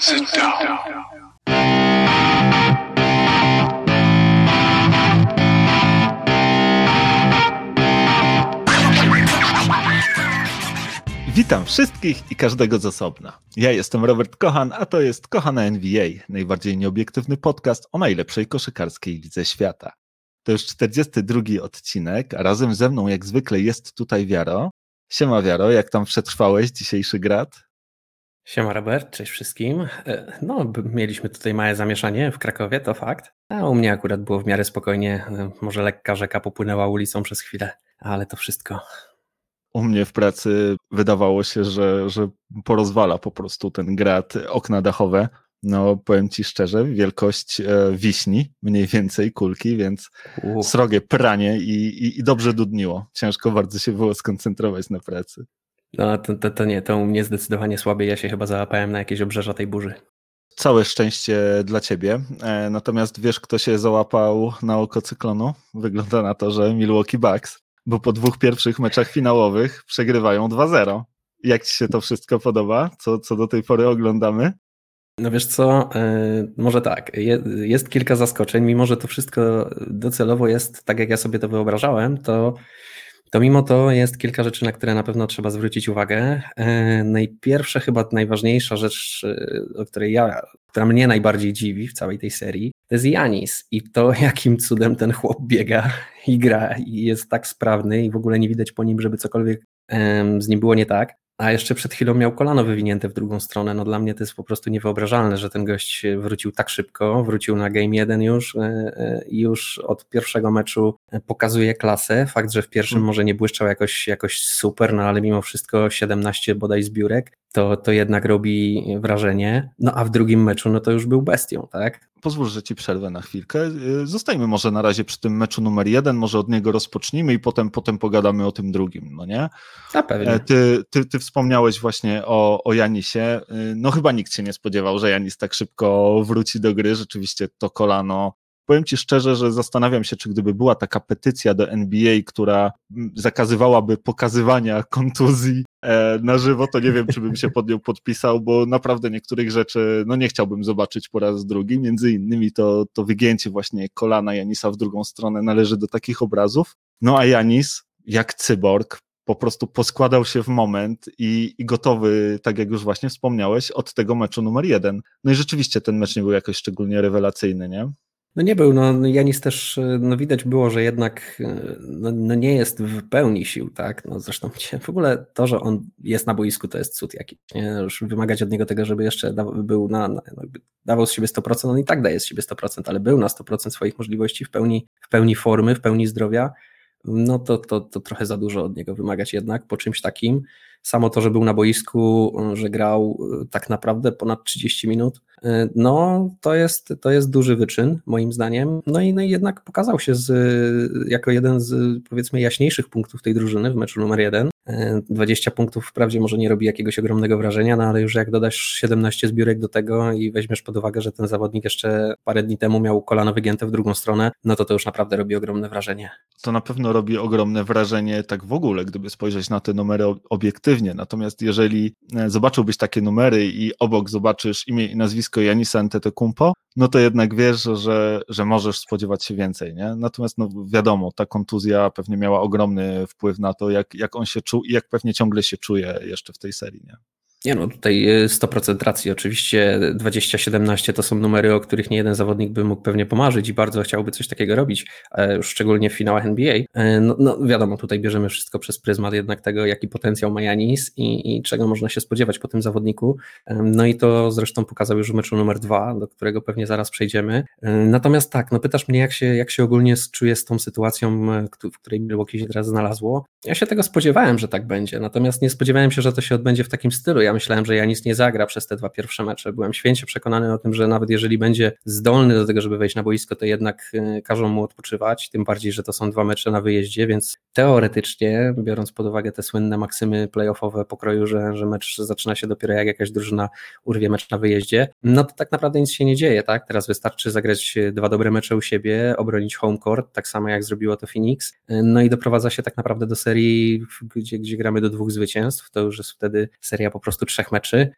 Sit down. Witam wszystkich i każdego z osobna. Ja jestem Robert Kochan, a to jest Kochana NBA, najbardziej nieobiektywny podcast o najlepszej koszykarskiej lidze świata. To już 42 odcinek, a razem ze mną jak zwykle jest tutaj Wiaro. Siema Wiaro, jak tam przetrwałeś dzisiejszy grad? Siema Robert, cześć wszystkim. E, no, mieliśmy tutaj małe zamieszanie w Krakowie, to fakt. A u mnie akurat było w miarę spokojnie. E, może lekka rzeka popłynęła ulicą przez chwilę, ale to wszystko. U mnie w pracy wydawało się, że, że porozwala po prostu ten grad okna dachowe. No, powiem ci szczerze, wielkość e, wiśni, mniej więcej kulki, więc Uf. srogie pranie i, i, i dobrze dudniło. Ciężko bardzo się było skoncentrować na pracy. No to, to, to nie, to u mnie zdecydowanie słabiej. Ja się chyba załapałem na jakieś obrzeża tej burzy. Całe szczęście dla ciebie. E, natomiast wiesz, kto się załapał na oko cyklonu? Wygląda na to, że Milwaukee Bucks, bo po dwóch pierwszych meczach finałowych przegrywają 2-0. Jak ci się to wszystko podoba? Co, co do tej pory oglądamy? No wiesz co, yy, może tak, je, jest kilka zaskoczeń, mimo że to wszystko docelowo jest tak, jak ja sobie to wyobrażałem, to to mimo to jest kilka rzeczy, na które na pewno trzeba zwrócić uwagę. E, najpierwsza, chyba najważniejsza rzecz, e, o której ja, która mnie najbardziej dziwi w całej tej serii, to jest Janis i to, jakim cudem ten chłop biega i gra i jest tak sprawny i w ogóle nie widać po nim, żeby cokolwiek z nim było nie tak. A jeszcze przed chwilą miał kolano wywinięte w drugą stronę. No dla mnie to jest po prostu niewyobrażalne, że ten gość wrócił tak szybko, wrócił na game 1 już e, e, i już od pierwszego meczu pokazuje klasę. Fakt, że w pierwszym hmm. może nie błyszczał jakoś, jakoś super, no ale mimo wszystko 17 bodaj zbiórek, to, to jednak robi wrażenie. No a w drugim meczu, no to już był bestią, tak? Pozwól, że ci przerwę na chwilkę. Y, zostajmy może na razie przy tym meczu numer jeden, może od niego rozpocznijmy i potem, potem pogadamy o tym drugim, no nie? A pewnie. E, ty, ty, ty wspomniałeś właśnie o, o Janisie. Y, no chyba nikt się nie spodziewał, że Janis tak szybko wróci do gry. Rzeczywiście to kolano powiem Ci szczerze, że zastanawiam się, czy gdyby była taka petycja do NBA, która zakazywałaby pokazywania kontuzji na żywo, to nie wiem, czy bym się pod nią podpisał, bo naprawdę niektórych rzeczy no nie chciałbym zobaczyć po raz drugi. Między innymi to, to wygięcie właśnie kolana Janisa w drugą stronę należy do takich obrazów. No a Janis, jak cyborg, po prostu poskładał się w moment i, i, gotowy, tak jak już właśnie wspomniałeś, od tego meczu numer jeden. No i rzeczywiście ten mecz nie był jakoś szczególnie rewelacyjny, nie? No nie był, no Janis też, no widać było, że jednak no, no, nie jest w pełni sił, tak, no zresztą w ogóle to, że on jest na boisku to jest cud jakiś, nie, już wymagać od niego tego, żeby jeszcze był na, na no, dawał z siebie 100%, on i tak daje z siebie 100%, ale był na 100% swoich możliwości, w pełni, w pełni formy, w pełni zdrowia, no to, to, to trochę za dużo od niego wymagać jednak po czymś takim, Samo to, że był na boisku, że grał e, tak naprawdę ponad 30 minut, e, no to jest, to jest duży wyczyn, moim zdaniem. No i, no i jednak pokazał się z, jako jeden z powiedzmy jaśniejszych punktów tej drużyny w meczu numer jeden. 20 punktów wprawdzie może nie robi jakiegoś ogromnego wrażenia, no ale już jak dodasz 17 zbiórek do tego i weźmiesz pod uwagę, że ten zawodnik jeszcze parę dni temu miał kolano wygięte w drugą stronę, no to to już naprawdę robi ogromne wrażenie. To na pewno robi ogromne wrażenie tak w ogóle, gdyby spojrzeć na te numery obiektywnie. Natomiast jeżeli e, zobaczyłbyś takie numery i obok zobaczysz imię i nazwisko Janisa Antetokounmpo, no to jednak wiesz, że, że możesz spodziewać się więcej, nie? Natomiast no wiadomo, ta kontuzja pewnie miała ogromny wpływ na to, jak, jak on się czuł i jak pewnie ciągle się czuje jeszcze w tej serii, nie? Nie no, tutaj 100% racji. Oczywiście 2017 to są numery, o których nie jeden zawodnik by mógł pewnie pomarzyć i bardzo chciałby coś takiego robić, już szczególnie w finałach NBA. E, no, no, wiadomo, tutaj bierzemy wszystko przez pryzmat jednak tego, jaki potencjał ma Janis i, i, czego można się spodziewać po tym zawodniku. E, no i to zresztą pokazał już w meczu numer dwa, do którego pewnie zaraz przejdziemy. E, natomiast tak, no pytasz mnie, jak się, jak się ogólnie czuję z tą sytuacją, w której Milwaukee się teraz znalazło. Ja się tego spodziewałem, że tak będzie, natomiast nie spodziewałem się, że to się odbędzie w takim stylu. Ja myślałem, że Janis nie zagra przez te dwa pierwsze mecze. Byłem święcie przekonany o tym, że nawet jeżeli będzie zdolny do tego, żeby wejść na boisko, to jednak e, każą mu odpoczywać, tym bardziej, że to są dwa mecze na wyjeździe, więc teoretycznie, biorąc pod uwagę te słynne maksymy playoffowe pokroju, że, że mecz zaczyna się dopiero jak jakaś drużyna urwie mecz na wyjeździe, no to tak naprawdę nic się nie dzieje, tak? Teraz wystarczy zagrać dwa dobre mecze u siebie, obronić home court, tak samo jak zrobiło to Phoenix, no i doprowadza się tak naprawdę do serii, gdzie, gdzie gramy do dwóch zwycięstw, to już jest wtedy seria po prostu prostu trzech meczy,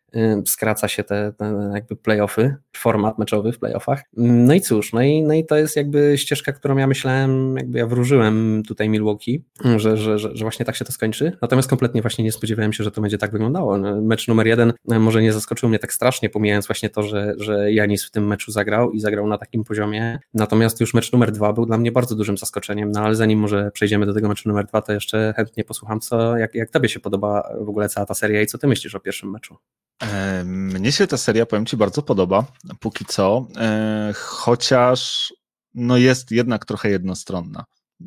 skraca się te, te jakby playoffy, format meczowy w playoffach. No i cóż, no i, no i to jest jakby ścieżka, którą ja myślałem, jakby ja wróżyłem tutaj Milwaukee, że, że, że, że właśnie tak się to skończy, natomiast kompletnie właśnie nie spodziewałem się, że to będzie tak wyglądało. No, mecz numer jeden może nie zaskoczył mnie tak strasznie, pomijając właśnie to, że, że Janis w tym meczu zagrał i zagrał na takim poziomie, natomiast już mecz numer dwa był dla mnie bardzo dużym zaskoczeniem, no ale zanim może przejdziemy do tego meczu numer dwa, to jeszcze chętnie posłucham, co, jak, jak tobie się podoba w ogóle cała ta seria i co ty myślisz o pierwszym meczu? E, mnie się ta seria, powiem Ci, bardzo podoba, póki co, e, chociaż no jest jednak trochę jednostronna.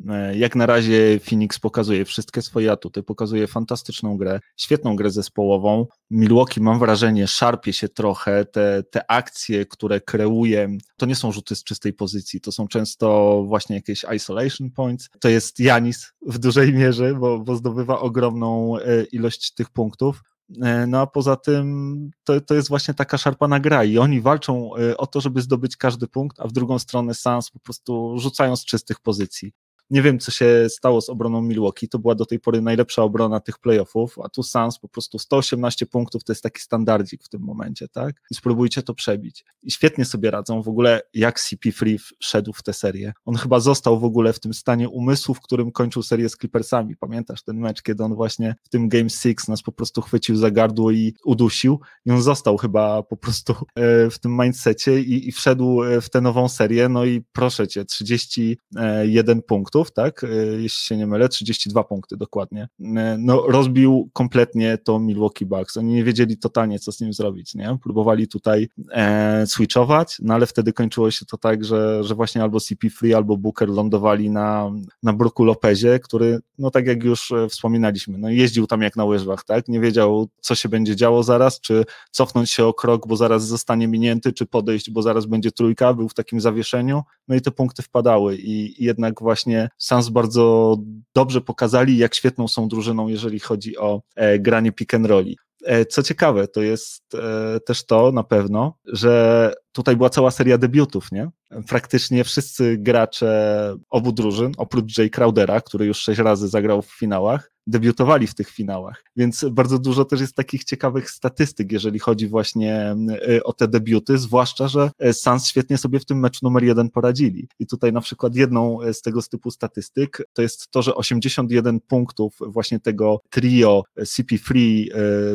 E, jak na razie Phoenix pokazuje wszystkie swoje atuty, pokazuje fantastyczną grę, świetną grę zespołową. Milwaukee, mam wrażenie, szarpie się trochę. Te, te akcje, które kreuje, to nie są rzuty z czystej pozycji, to są często właśnie jakieś isolation points. To jest Janis w dużej mierze, bo, bo zdobywa ogromną ilość tych punktów. E, no a poza tym to, to jest właśnie taka szarpana gra i oni walczą e, o to, żeby zdobyć każdy punkt, a w drugą stronę Sans po prostu rzucają z czystych pozycji. Nie wiem, co się stało z obroną Milwaukee. To była do tej pory najlepsza obrona tych playoffów, a tu Suns po prostu 118 punktów to jest taki standardzik w tym momencie, tak? I spróbujcie to przebić. I świetnie sobie radzą w ogóle, jak CP3 szedł w tę serię. On chyba został w ogóle w tym stanie umysłu, w którym kończył serię z Clippersami. Pamiętasz ten mecz, kiedy on właśnie w tym Game 6 nas po prostu chwycił za gardło i udusił? I on został chyba po prostu e, w tym mindsetie i, i wszedł e, w tę nową serię. No i proszę cię, 31 punktów punktów, tak, e, jeśli się nie mylę, 32 punkty dokładnie, e, no rozbił kompletnie to Milwaukee Bucks. Oni nie wiedzieli totalnie, co z nim zrobić, nie? Próbowali tutaj e, switchować, no ale wtedy kończyło się to tak, że, że właśnie albo CP3, albo Booker lądowali na, na Broku Lopezie, który, no tak jak już e, wspominaliśmy, no jeździł tam jak na łyżwach, tak? Nie wiedział, co się będzie działo zaraz, czy cofnąć się o krok, bo zaraz zostanie minięty, czy podejść, bo zaraz będzie trójka, był w takim zawieszeniu, no i te punkty wpadały i jednak właśnie Sans bardzo dobrze pokazali, jak świetną są drużyną, jeżeli chodzi o e, granie pick and rolli. E, co ciekawe, to jest e, też to na pewno, że tutaj była cała seria debiutów, nie? Praktycznie wszyscy gracze obu drużyn, oprócz Jay Crowdera, który już sześć razy zagrał w finałach, debiutowali w tych finałach. Więc bardzo dużo też jest takich ciekawych statystyk, jeżeli chodzi właśnie y, o te debiuty, zwłaszcza, że y, Suns świetnie sobie w tym meczu numer jeden poradzili. I tutaj na przykład jedną y, z tego typu statystyk to jest to, że 81 punktów właśnie tego trio CP3,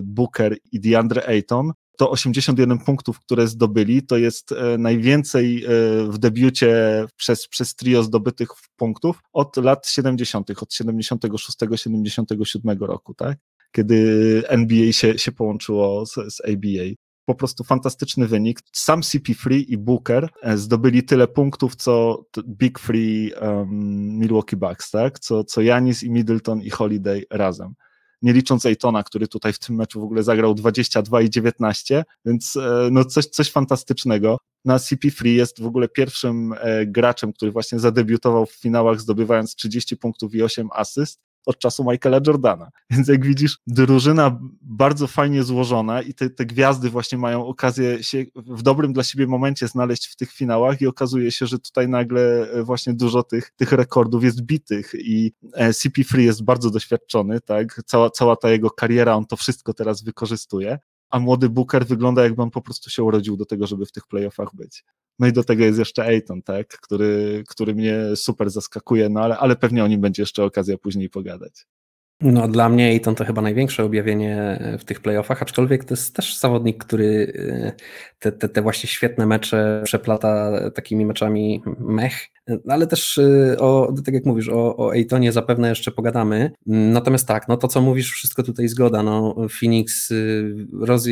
Booker i DeAndre Ayton to 81 punktów, które zdobyli, to jest e, najwięcej e, w debiucie przez, przez trio zdobytych punktów od lat 70., od 76-77 roku, tak? Kiedy NBA się, się połączyło z, z ABA po prostu fantastyczny wynik. Sam CP3 i Booker e, zdobyli tyle punktów, co Big Free um, Milwaukee Bucks, tak? Co, co Janis i Middleton i Holiday razem nie licząc Ejtona, który tutaj w tym meczu w ogóle zagrał 22 i 19, więc e, no coś, coś fantastycznego. Na CP3 jest w ogóle pierwszym e, graczem, który właśnie zadebiutował w finałach, zdobywając 30 punktów i 8 asyst od czasu Michaela Jordana. Więc jak widzisz, drużyna bardzo fajnie złożona i te, te gwiazdy właśnie mają okazję się w dobrym dla siebie momencie znaleźć w tych finałach i okazuje się, że tutaj nagle e, właśnie dużo tych, tych rekordów jest bitych i e, CP3 jest bardzo doświadczony, tak, cała, cała ta jego kariera, on to wszystko teraz wykorzystuje, a młody Booker wygląda jakby on po prostu się urodził do tego, żeby w tych playoffach być. No i do tego jest jeszcze Ayton, tak, który, który mnie super zaskakuje, no ale, ale pewnie o nim będzie jeszcze okazja później pogadać. No, dla mnie Ayton to chyba największe objawienie w tych playoffach, aczkolwiek to jest też zawodnik, który e, te, te, te właśnie świetne mecze przeplata takimi meczami mech, no, ale też e, o, tak jak mówisz, o, o Aytonie zapewne jeszcze pogadamy. Natomiast tak, no to co mówisz, wszystko tutaj zgoda. No, Phoenix, e, roz,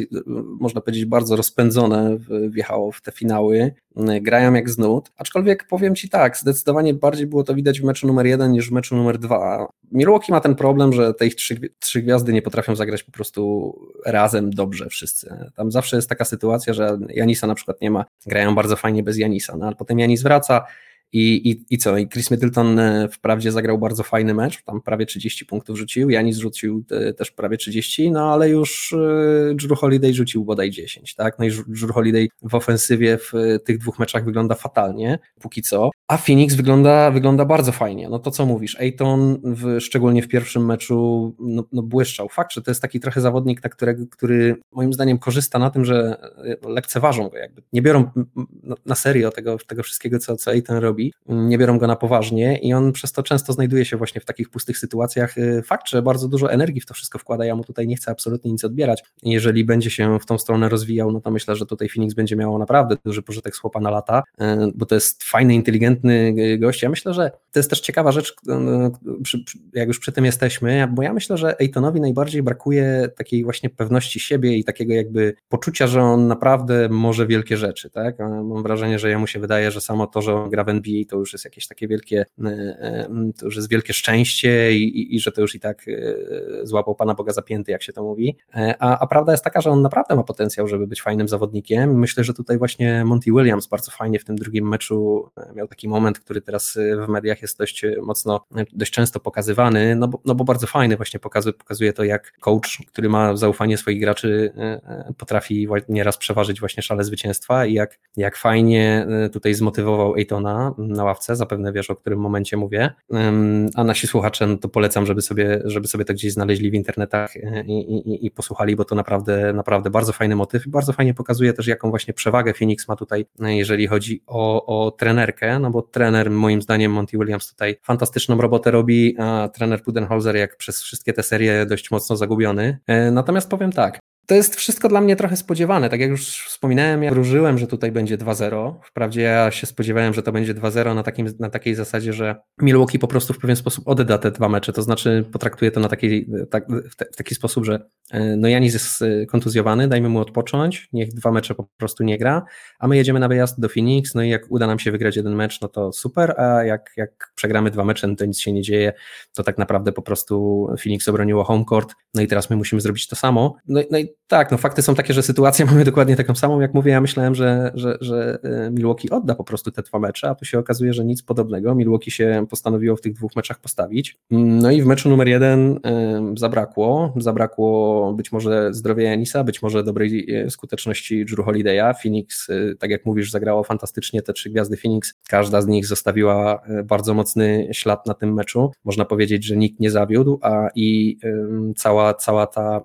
można powiedzieć, bardzo rozpędzone wjechało w te finały. Grają jak z nut, aczkolwiek powiem Ci tak, zdecydowanie bardziej było to widać w meczu numer jeden niż w meczu numer dwa. Milwaukee ma ten problem, że te ich trzy, trzy gwiazdy nie potrafią zagrać po prostu razem dobrze wszyscy. Tam zawsze jest taka sytuacja, że Janisa na przykład nie ma, grają bardzo fajnie bez Janisa, no ale potem Janis wraca I, i, I co? I Chris Middleton e, wprawdzie zagrał bardzo fajny mecz, tam prawie 30 punktów rzucił, Janis rzucił te, też prawie 30, no ale już e, Drew Holiday rzucił bodaj 10, tak? No i Drew Holiday w ofensywie w tych dwóch meczach wygląda fatalnie, póki co, a Phoenix wygląda, wygląda bardzo fajnie. No to co mówisz? Aiton w, szczególnie w pierwszym meczu no, no błyszczał. Fakt, że to jest taki trochę zawodnik, na którego, który moim zdaniem korzysta na tym, że e, lekceważą go jakby. Nie biorą na serio tego, tego wszystkiego, co, co Aiton robi, nie biorą go na poważnie i on przez to często znajduje się właśnie w takich pustych sytuacjach. E, fakt, że bardzo dużo energii w to wszystko wkłada, ja mu tutaj nie chcę absolutnie nic odbierać. Jeżeli będzie się w tą stronę rozwijał, no to myślę, że tutaj Phoenix będzie miało naprawdę duży pożytek z chłopa na lata, e, bo to jest fajny, inteligentny gość. Ja myślę, że to jest też ciekawa rzecz, jak już przy tym jesteśmy, bo ja myślę, że Aitonowi najbardziej brakuje takiej właśnie pewności siebie i takiego jakby poczucia, że on naprawdę może wielkie rzeczy, tak? Mam wrażenie, że jemu się wydaje, że samo to, że on gra w NBA to już jest jakieś takie wielkie, e, e, to już jest wielkie szczęście i, i, i że to już i tak e, złapał Pana Boga zapięty, jak się to mówi. A, a prawda jest taka, że on naprawdę ma potencjał, żeby być fajnym zawodnikiem. Myślę, że tutaj właśnie Monty Williams bardzo fajnie w tym drugim meczu miał taki moment, który teraz w mediach jest dość mocno, dość często pokazywany, no bo, no bo bardzo fajny właśnie pokazuje, pokazuje to, jak coach, który ma zaufanie swoich graczy, potrafi nieraz przeważyć właśnie szale zwycięstwa i jak, jak fajnie tutaj zmotywował Aitona na ławce, zapewne wiesz o którym momencie mówię, a nasi słuchacze no to polecam, żeby sobie, żeby sobie to gdzieś znaleźli w internetach i, i, i posłuchali, bo to naprawdę, naprawdę bardzo fajny motyw i bardzo fajnie pokazuje też jaką właśnie przewagę Phoenix ma tutaj, jeżeli chodzi o, o trenerkę, no bo trener moim zdaniem Monty Williams tutaj fantastyczną robotę robi, a trener Pudenholzer jak przez wszystkie te serie dość mocno zagubiony. E, natomiast powiem tak, to jest wszystko dla mnie trochę spodziewane. Tak jak już wspominałem, ja wróżyłem, że tutaj będzie 2-0. Wprawdzie ja się spodziewałem, że to będzie 2-0 na, takim, na takiej zasadzie, że Milwaukee po prostu w pewien sposób odda te dwa mecze. To znaczy potraktuje to na taki, tak, w, taki sposób, że e, no Janis jest e, kontuzjowany, dajmy mu odpocząć, niech dwa mecze po prostu nie gra, a my jedziemy na wyjazd do Phoenix, no i jak uda nam się wygrać jeden mecz, no to super, a jak, jak przegramy dwa mecze, no to nic się nie dzieje, to tak naprawdę po prostu Phoenix obroniło home court, no i teraz my musimy zrobić to samo. No, no i tak, no fakty są takie, że sytuację mamy dokładnie taką samą, jak mówię, ja myślałem, że, że, że e, Milwaukee odda po prostu te dwa mecze, a tu się okazuje, że nic podobnego. Milwaukee się postanowiło w tych dwóch meczach postawić. No i w meczu numer jeden e, zabrakło, zabrakło być może zdrowia Janisa, być może dobrej e, skuteczności Drew Holiday'a. Phoenix, tak jak mówisz, zagrało fantastycznie, te trzy gwiazdy Phoenix, każda z nich zostawiła bardzo mocny ślad na tym meczu. Można powiedzieć, że nikt nie zawiódł, a i cała, cała ta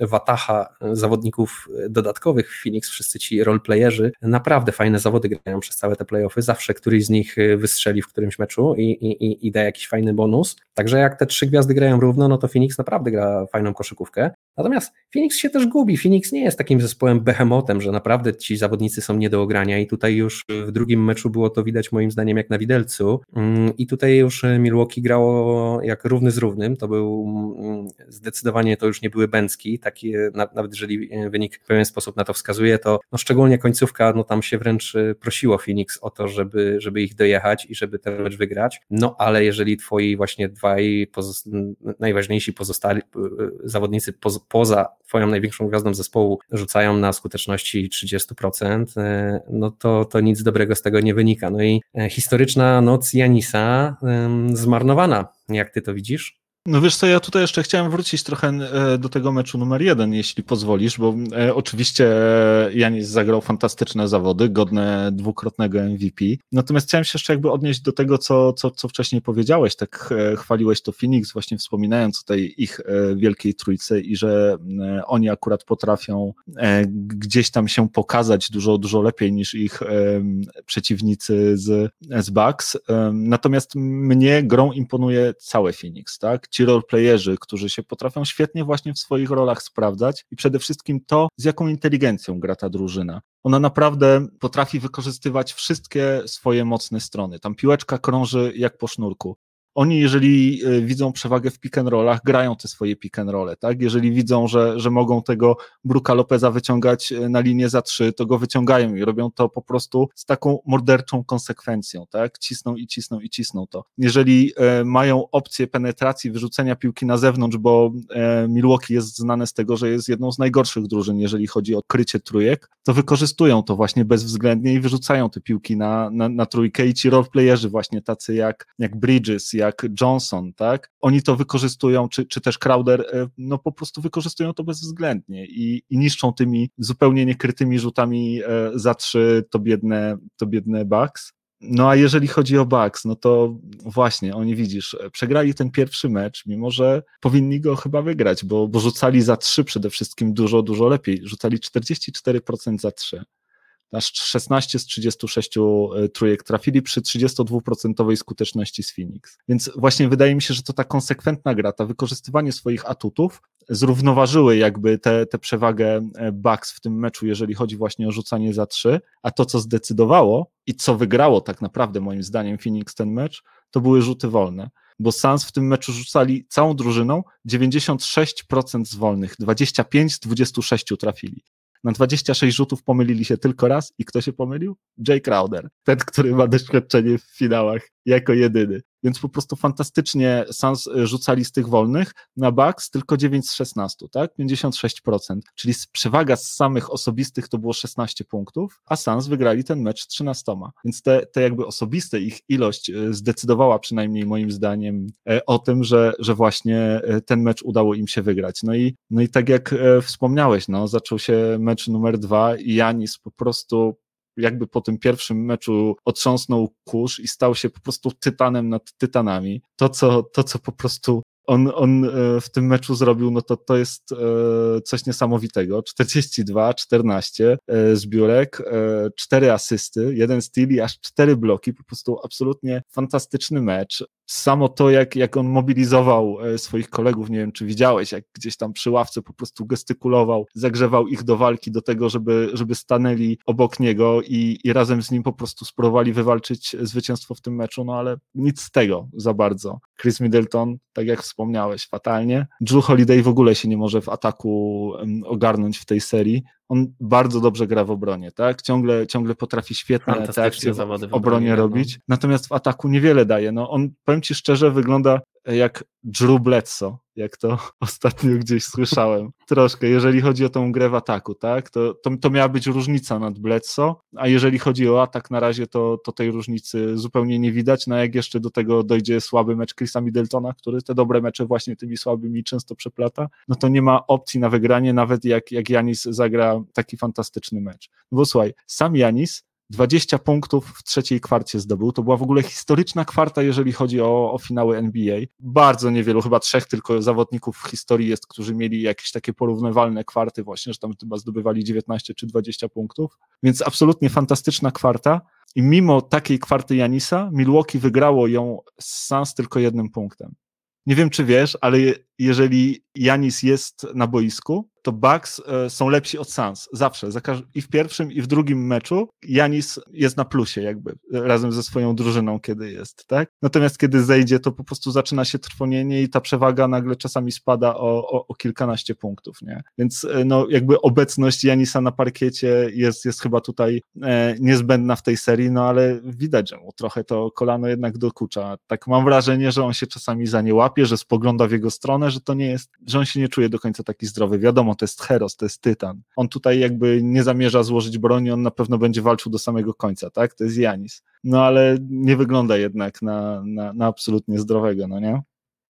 watacha zawodników dodatkowych w Phoenix, wszyscy ci roleplayerzy, naprawdę fajne zawody grają przez całe te playoffy, zawsze któryś z nich wystrzeli w którymś meczu i, i, i da jakiś fajny bonus. Także jak te trzy gwiazdy grają równo, no to Phoenix naprawdę gra fajną koszykówkę. Natomiast Phoenix się też gubi. Phoenix nie jest takim zespołem behemotem, że naprawdę ci zawodnicy są nie do ogrania i tutaj już w drugim meczu było to widać moim zdaniem jak na widelcu mm, i tutaj już Milwaukee grało jak równy z równym. To był mm, zdecydowanie to już nie były bęcki, taki, nawet jeżeli wynik w pewien sposób na to wskazuje, to no szczególnie końcówka, no tam się wręcz prosiło Phoenix o to, żeby, żeby ich dojechać i żeby ten mecz wygrać. No ale jeżeli twoi właśnie dwaj poz najważniejsi pozostali zawodnicy poz poza twoją największą gwiazdą zespołu rzucają na skuteczności 30%, e, no to, to nic dobrego z tego nie wynika. No i e, historyczna noc Janisa zmarnowana. Jak ty to widzisz? No wiesz co, ja tutaj jeszcze chciałem wrócić trochę e, do tego meczu numer jeden, jeśli pozwolisz, bo e, oczywiście Janis zagrał fantastyczne zawody, godne dwukrotnego MVP. Natomiast chciałem się jeszcze jakby odnieść do tego, co, co, co wcześniej powiedziałeś, tak e, chwaliłeś to Phoenix, właśnie wspominając o tej ich wielkiej trójce i że oni akurat potrafią gdzieś tam się pokazać dużo, dużo lepiej niż ich przeciwnicy z, z Bucks. Natomiast mnie grą imponuje całe Phoenix, tak? Ci roleplayerzy, którzy się potrafią świetnie właśnie w swoich rolach sprawdzać i przede wszystkim to, z jaką inteligencją gra ta drużyna. Ona naprawdę potrafi wykorzystywać wszystkie swoje mocne strony. Tam piłeczka krąży jak po sznurku. Oni jeżeli e, widzą przewagę w pick and rollach, grają te swoje pick and rolle, tak? Jeżeli widzą, że, że mogą tego Bruka Lopeza wyciągać e, na linię za trzy, to go wyciągają i robią to po prostu z taką morderczą konsekwencją, tak? Cisną i cisną i cisną to. Jeżeli e, mają opcję penetracji, wyrzucenia piłki na zewnątrz, bo Milwaukee jest znane z tego, że jest jedną z najgorszych drużyn, jeżeli chodzi o krycie trójek, to wykorzystują to właśnie bezwzględnie i wyrzucają te piłki na, na, na trójkę i ci roleplayerzy właśnie tacy jak, jak Bridges, jak Johnson, tak? Oni to wykorzystują, czy, czy też Crowder, e, no po prostu wykorzystują to bezwzględnie i, i niszczą tymi zupełnie niekrytymi rzutami e, za trzy to biedne, to biedne Bucks. No a jeżeli chodzi o Bucks, no to właśnie, oni widzisz, przegrali ten pierwszy mecz, mimo że powinni go chyba wygrać, bo, bo rzucali za trzy przede wszystkim dużo, dużo lepiej. Rzucali 44% za trzy aż 16 z 36 e, trójek trafili przy 32% skuteczności z Phoenix. Więc właśnie wydaje mi się, że to ta konsekwentna gra, to wykorzystywanie swoich atutów zrównoważyły jakby tę przewagę e, Bucks w tym meczu, jeżeli chodzi właśnie o rzucanie za trzy, a to, co zdecydowało i co wygrało tak naprawdę moim zdaniem Phoenix ten mecz, to były rzuty wolne bo Suns w tym meczu rzucali całą drużyną 96% z wolnych, 25 z 26 trafili. Na 26 rzutów pomylili się tylko raz i kto się pomylił? Jay Crowder, ten, który ma doświadczenie w finałach jako jedyny. Więc po prostu fantastycznie Suns e, rzucali z tych wolnych na Bucks tylko 9 z 16, tak? 56%. Czyli przewaga z samych osobistych to było 16 punktów, a Suns wygrali ten mecz 13. Więc te, te jakby osobiste ich ilość e, zdecydowała przynajmniej moim zdaniem e, o tym, że, że właśnie ten mecz udało im się wygrać. No i, no i tak jak wspomniałeś, no, zaczął się mecz numer dwa i Janis po prostu jakby po tym pierwszym meczu otrząsnął kurz i stał się po prostu tytanem nad tytanami. To, co, to, co po prostu on, on e, w tym meczu zrobił, no to to jest e, coś niesamowitego. 42, 14 e, zbiórek, 4 asysty, jeden steal i aż 4 bloki, po prostu absolutnie fantastyczny mecz samo to, jak, jak on mobilizował e, swoich kolegów, nie wiem, czy widziałeś, jak gdzieś tam przy ławce po prostu gestykulował, zagrzewał ich do walki, do tego, żeby, żeby stanęli obok niego i, i razem z nim po prostu spróbowali wywalczyć zwycięstwo w tym meczu, no ale nic z tego za bardzo. Chris Middleton, tak jak wspomniałeś, fatalnie. Drew Holiday w ogóle się nie może w ataku ogarnąć w tej serii on bardzo dobrze gra w obronie, tak? Ciągle, ciągle potrafi świetne te akcje w, obronie no. robić, natomiast w ataku niewiele daje. No on, powiem ci szczerze, wygląda jak Drew Bledsoe, jak to ostatnio gdzieś słyszałem. Troszkę, jeżeli chodzi o tą grę w ataku, tak? To, to, to miała być różnica nad Bledsoe, a jeżeli chodzi o atak na razie, to, to tej różnicy zupełnie nie widać. No jak jeszcze do tego dojdzie słaby mecz Chrisa Middletona, który te dobre mecze właśnie tymi słabymi często przeplata, no to nie ma opcji na wygranie, nawet jak, jak Janis zagra taki fantastyczny mecz. No bo słuchaj, sam Janis 20 punktów w trzeciej kwarcie zdobył. To była w ogóle historyczna kwarta, jeżeli chodzi o, o finały NBA. Bardzo niewielu, chyba trzech tylko zawodników w historii jest, którzy mieli jakieś takie porównywalne kwarty właśnie, że tam chyba zdobywali 19 czy 20 punktów. Więc absolutnie fantastyczna kwarta. I mimo takiej kwarty Janisa, Milwaukee wygrało ją z Suns tylko jednym punktem. Nie wiem, czy wiesz, ale jeżeli Janis jest na boisku, to Bucks e, są lepsi od Suns. Zawsze. I w pierwszym, i w drugim meczu Janis jest na plusie jakby, razem ze swoją drużyną, kiedy jest, tak? Natomiast kiedy zejdzie, to po prostu zaczyna się trwonienie i ta przewaga nagle czasami spada o, o, o kilkanaście punktów, nie? Więc e, no jakby obecność Janisa na parkiecie jest, jest chyba tutaj e, niezbędna w tej serii, no ale widać, że mu trochę to kolano jednak dokucza. Tak mam wrażenie, że on się czasami za nie łapie, że spogląda w jego stronę, że to nie jest, że on się nie czuje do końca taki zdrowy. Wiadomo, to jest Heros, to jest Tytan. On tutaj jakby nie zamierza złożyć broni, on na pewno będzie walczył do samego końca, tak? To jest Janis. No ale nie wygląda jednak na, na, na absolutnie zdrowego, no nie?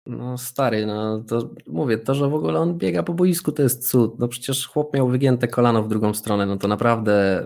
No stary, no to mówię, to, że w ogóle on biega po boisku, to jest cud. No przecież chłop miał wygięte kolano w drugą stronę, no to naprawdę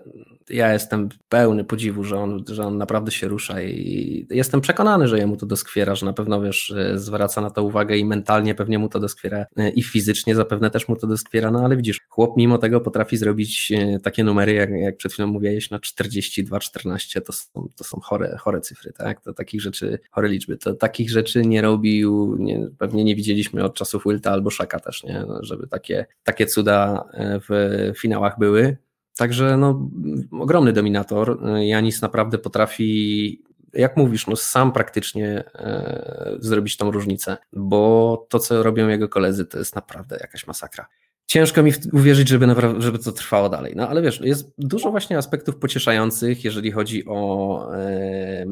ja jestem pełny podziwu, że on, że on naprawdę się rusza i jestem przekonany, że jemu to doskwiera, że na pewno wiesz, zwraca na to uwagę i mentalnie pewnie mu to doskwiera e, i fizycznie zapewne też mu to doskwiera, no ale widzisz, chłop mimo tego potrafi zrobić e, takie numery, jak, jak przed chwilą mówiłeś, na 42-14, to są, to są chore, chore cyfry, tak? To takich rzeczy, chore liczby, to takich rzeczy nie robił, nie, pewnie nie widzieliśmy od czasów Wilta albo Szaka też, nie? żeby takie, takie cuda e, w finałach były. Także no, ogromny dominator. Janis naprawdę potrafi jak mówisz, no sam praktycznie e, zrobić tą różnicę, bo to, co robią jego koledzy, to jest naprawdę jakaś masakra ciężko mi uwierzyć, żeby, żeby to trwało dalej. No ale wiesz, jest dużo właśnie aspektów pocieszających, jeżeli chodzi o e,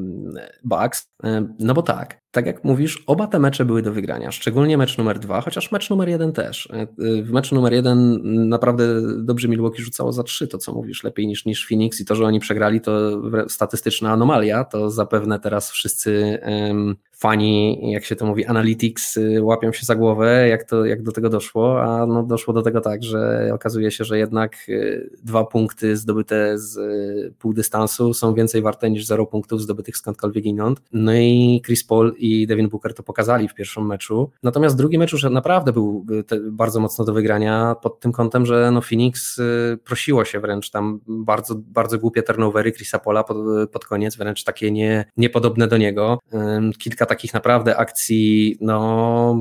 Bucks. E, no bo tak, tak jak mówisz, oba te mecze były do wygrania, szczególnie mecz numer dwa, chociaż mecz numer jeden też. E, w meczu numer jeden naprawdę dobrze Milwaukee rzucało za trzy, to co mówisz, lepiej niż, niż Phoenix i to, że oni przegrali, to statystyczna anomalia, to zapewne teraz wszyscy fani, jak się to mówi, analytics y, łapią się za głowę, jak, to, jak do tego doszło, a no doszło do tego tak, że okazuje się, że jednak y, dwa punkty zdobyte z y, pół dystansu są więcej warte niż zero punktów zdobytych skądkolwiek inąd. No i Chris Paul i Devin Booker to pokazali w pierwszym meczu. Natomiast drugi mecz już naprawdę był bardzo mocno do wygrania pod tym kątem, że no Phoenix prosiło się wręcz tam bardzo, bardzo głupie turnovery Chrisa Pola pod, pod koniec, wręcz takie nie, niepodobne do niego. Kilka takich naprawdę akcji, no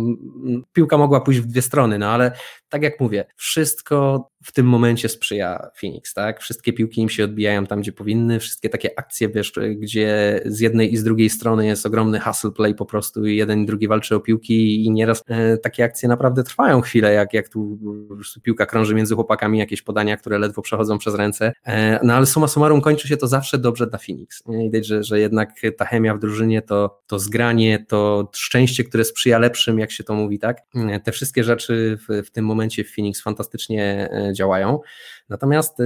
piłka mogła pójść w dwie strony, no ale tak jak mówię, wszystko w tym momencie sprzyja Phoenix, tak? Wszystkie piłki im się odbijają tam, gdzie powinny, wszystkie takie akcje, wiesz, gdzie z jednej i z drugiej strony jest ogromny hustle play po prostu i jeden i drugi walczy o piłki i nieraz e, takie akcje naprawdę trwają chwilę, jak, jak tu piłka krąży między chłopakami, jakieś podania, które ledwo przechodzą przez ręce, e, no ale suma summarum kończy się to zawsze dobrze dla Phoenix. Widać, że, że jednak ta chemia w drużynie, to, to zgranie, to szczęście, które sprzyja lepszym, jak się to mówi, tak? E, te wszystkie rzeczy w, w tym momencie w Phoenix fantastycznie e, działają. Natomiast e,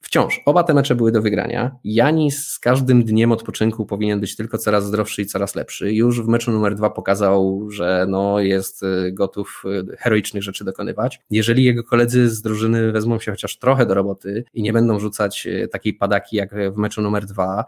wciąż oba te mecze były do wygrania. Janis z każdym dniem odpoczynku powinien być tylko coraz zdrowszy i coraz lepszy. Już w meczu numer dwa pokazał, że no jest gotów heroicznych rzeczy dokonywać. Jeżeli jego koledzy z drużyny wezmą się chociaż trochę do roboty i nie będą rzucać takiej padaki jak w meczu numer dwa,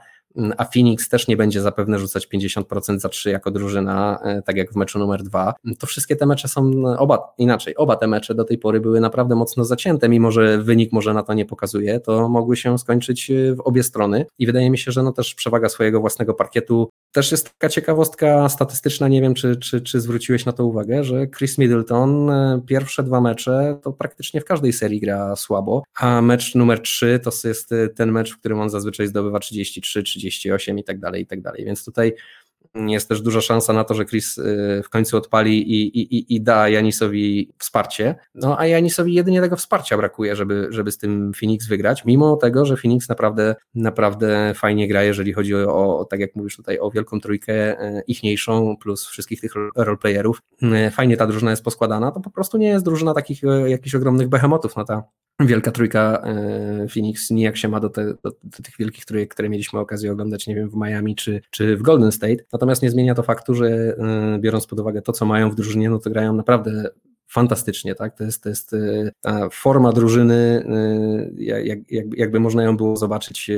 a Phoenix też nie będzie zapewne rzucać 50% za 3 jako drużyna, e, tak jak w meczu numer 2. To wszystkie te mecze są oba inaczej. Oba te mecze do tej pory były naprawdę mocno zacięte, mimo że wynik może na to nie pokazuje, to mogły się skończyć e, w obie strony i wydaje mi się, że no też przewaga swojego własnego parkietu też jest taka ciekawostka statystyczna, nie wiem czy, czy, czy zwróciłeś na to uwagę, że Chris Middleton e, pierwsze dwa mecze to praktycznie w każdej serii gra słabo, a mecz numer 3 to jest ten mecz, w którym on zazwyczaj zdobywa 33, 30 38 i tak dalej, i tak dalej. Więc tutaj jest też duża szansa na to, że Chris y, w końcu odpali i, i, i da Janisowi wsparcie. No a Janisowi jedynie tego wsparcia brakuje, żeby, żeby z tym Phoenix wygrać, mimo tego, że Phoenix naprawdę, naprawdę fajnie gra, jeżeli chodzi o, tak jak mówisz tutaj, o wielką trójkę y, ichniejszą, plus wszystkich tych roleplayerów. Y, fajnie ta drużyna jest poskładana, to po prostu nie jest drużyna takich jakichś ogromnych behemotów, no ta wielka trójka Phoenix nijak się ma do, te, do, do tych wielkich trójek, które mieliśmy okazję oglądać, nie wiem, w Miami czy, czy w Golden State. Natomiast nie zmienia to faktu, że e, biorąc pod uwagę to, co mają w drużynie, no to grają naprawdę fantastycznie, tak? To jest, to jest e, ta forma drużyny, e, jak, jak, jakby można ją było zobaczyć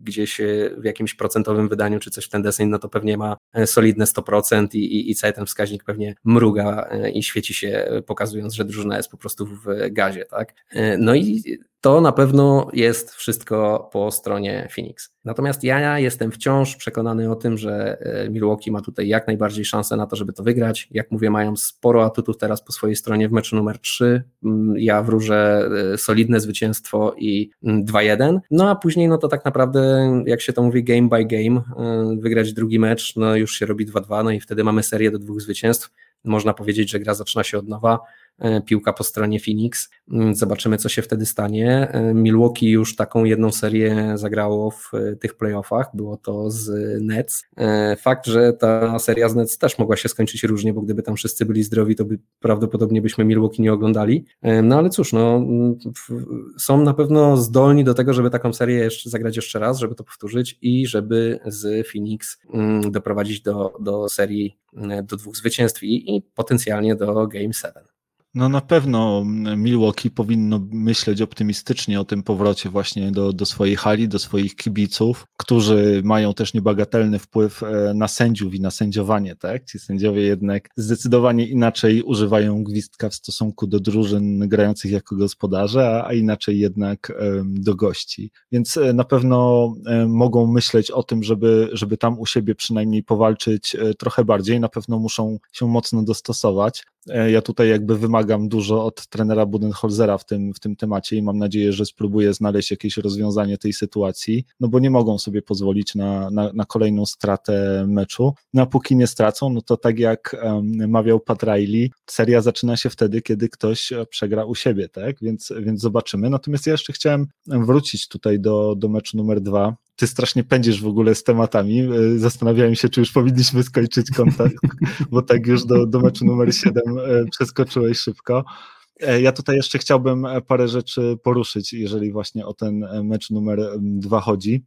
gdzieś w jakimś procentowym wydaniu, czy coś w ten deseń, no to pewnie ma solidne 100% i, i, i cały ten wskaźnik pewnie mruga i świeci się, pokazując, że drużyna jest po prostu w gazie, tak? No i to na pewno jest wszystko po stronie Phoenix. Natomiast ja jestem wciąż przekonany o tym, że e, Milwaukee ma tutaj jak najbardziej szansę na to, żeby to wygrać. Jak mówię, mają sporo atutów teraz po swojej stronie w meczu numer 3. Mm, ja wróżę e, solidne zwycięstwo i 2-1. Mm, no a później, no to tak naprawdę, jak się to mówi, game by game, e, wygrać drugi mecz, no już się robi 2-2, no i wtedy mamy serię do dwóch zwycięstw. Można powiedzieć, że gra zaczyna się od nowa piłka po stronie Phoenix. Mm, zobaczymy, co się wtedy stanie. E, Milwaukee już taką jedną serię zagrało w e, tych playoffach, było to z Nets. Fakt, że ta seria z Nets też mogła się skończyć różnie, bo gdyby tam wszyscy byli zdrowi, to by prawdopodobnie byśmy Milwaukee nie oglądali. No ale cóż, no, są na pewno zdolni do tego, żeby taką serię jeszcze zagrać jeszcze raz, żeby to powtórzyć i żeby z Phoenix mm, doprowadzić do, do serii do dwóch zwycięstw i, i potencjalnie do Game 7. No na pewno Milwaukee powinno myśleć optymistycznie o tym powrocie właśnie do, do swojej hali, do swoich kibiców, którzy mają też niebagatelny wpływ e, na sędziów i na sędziowanie, tak? Ci sędziowie jednak zdecydowanie inaczej używają gwizdka w stosunku do drużyn grających jako gospodarze, a inaczej jednak do gości. Więc e, na pewno e, mogą myśleć o tym, żeby, żeby tam u siebie przynajmniej powalczyć trochę bardziej. Na pewno muszą się mocno dostosować. Ja tutaj jakby wymagam wymagam dużo od trenera Budenholzera w tym, w tym temacie i mam nadzieję, że spróbuję znaleźć jakieś rozwiązanie tej sytuacji, no bo nie mogą sobie pozwolić na, na, na kolejną stratę meczu. No a póki nie stracą, no to tak jak um, mawiał Pat Riley, seria zaczyna się wtedy, kiedy ktoś przegra u siebie, tak? Więc, więc zobaczymy. Natomiast ja jeszcze chciałem wrócić tutaj do, do meczu numer dwa, ty strasznie pędzisz w ogóle z tematami. E, zastanawiałem się, czy już powinniśmy skończyć kontakt, bo tak już do, do meczu numer 7 e, przeskoczyłeś szybko. E, ja tutaj jeszcze chciałbym parę rzeczy poruszyć, jeżeli właśnie o ten mecz numer dwa chodzi.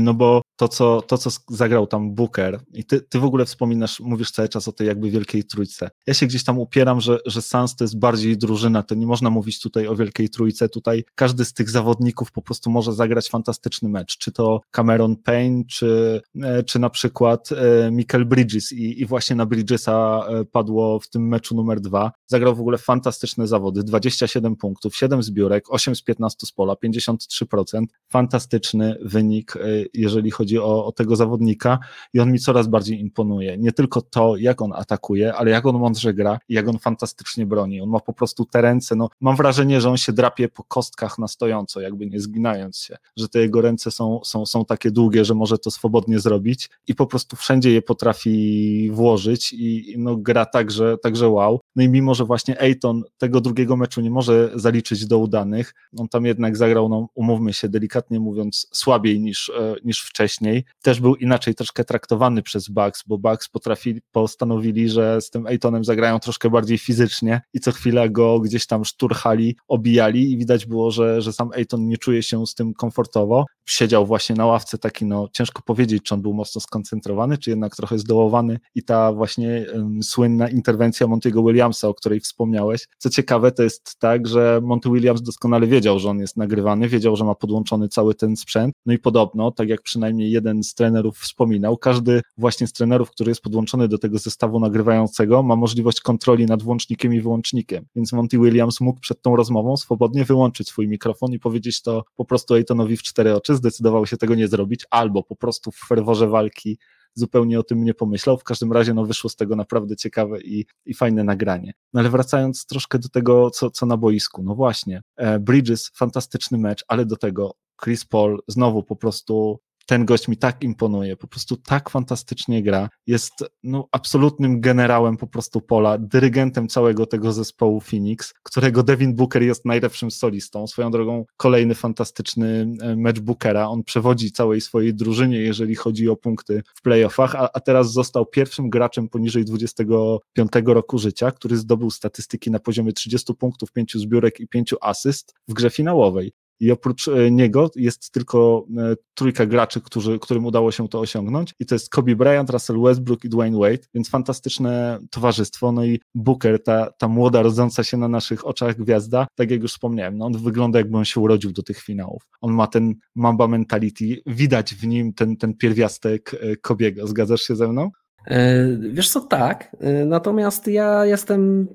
No bo to, co, to, co zagrał tam Booker i ty, ty w ogóle wspominasz, mówisz cały czas o tej jakby wielkiej trójce. Ja się gdzieś tam upieram, że, że Suns to jest bardziej drużyna, to nie można mówić tutaj o wielkiej trójce, tutaj każdy z tych zawodników po prostu może zagrać fantastyczny mecz, czy to Cameron Payne, czy, e, czy na przykład e, Michael Bridges. I, i właśnie na Bridgesa e, padło w tym meczu numer dwa, zagrał w ogóle fantastyczne zawody, 27 punktów, 7 zbiórek, 8 z 15 z pola, 53%, fantastyczny wynik, jeżeli chodzi o, o, tego zawodnika i on mi coraz bardziej imponuje. Nie tylko to, jak on atakuje, ale jak on mądrze gra i jak on fantastycznie broni. On ma po prostu te ręce, no mam wrażenie, że on się drapie po kostkach na stojąco, jakby nie zginając się, że te jego ręce są, są, są takie długie, że może to swobodnie zrobić i po prostu wszędzie je potrafi włożyć i no gra także, także wow. No i mimo, że właśnie Ejton tego drugiego meczu nie może zaliczyć do udanych, on tam jednak zagrał, no umówmy się, delikatnie mówiąc, słabiej niż, e, niż wcześniej też był inaczej troszkę traktowany przez Bucks, bo Bucks potrafili, postanowili, że z tym Ejtonem zagrają troszkę bardziej fizycznie i co chwilę go gdzieś tam szturchali, obijali i widać było, że, że sam Ejton nie czuje się z tym komfortowo. Siedział właśnie na ławce taki, no ciężko powiedzieć, czy on był mocno skoncentrowany, czy jednak trochę zdołowany i ta właśnie um, słynna interwencja Monty'ego Williamsa, o której wspomniałeś. Co ciekawe, to jest tak, że Monty Williams doskonale wiedział, że on jest nagrywany, wiedział, że ma podłączony cały ten sprzęt, no i podobno, tak jak przynajmniej jeden z trenerów wspominał, każdy właśnie z trenerów, który jest podłączony do tego zestawu nagrywającego, ma możliwość kontroli nad włącznikiem i wyłącznikiem. Więc Monty Williams mógł przed tą rozmową swobodnie wyłączyć swój mikrofon i powiedzieć to po prostu Ejtonowi w cztery oczy. Zdecydował się tego nie zrobić, albo po prostu w ferworze walki zupełnie o tym nie pomyślał. W każdym razie no, wyszło z tego naprawdę ciekawe i, i fajne nagranie. No ale wracając troszkę do tego, co, co na boisku. No właśnie, e, Bridges, fantastyczny mecz, ale do tego Chris Paul znowu po prostu ten gość mi tak imponuje, po prostu tak fantastycznie gra, jest no, absolutnym generałem po prostu pola, dyrygentem całego tego zespołu Phoenix, którego Devin Booker jest najlepszym solistą. Swoją drogą kolejny fantastyczny e, mecz Bookera, on przewodzi całej swojej drużynie, jeżeli chodzi o punkty w playoffach, a, a teraz został pierwszym graczem poniżej 25 roku życia, który zdobył statystyki na poziomie 30 punktów, 5 zbiórek i 5 asyst w grze finałowej i oprócz e, niego jest tylko e, trójka graczy, którzy, którym udało się to osiągnąć. I to jest Kobe Bryant, Russell Westbrook i Dwayne Wade, więc fantastyczne towarzystwo, no i Booker, ta, ta młoda, rodząca się na naszych oczach gwiazda, tak jak już wspomniałem, no on wygląda jakby on się urodził do tych finałów. On ma ten Mamba mentality, widać w nim ten, ten pierwiastek e, Kobiego, zgadzasz się ze mną? E, wiesz co, tak. E, natomiast ja jestem.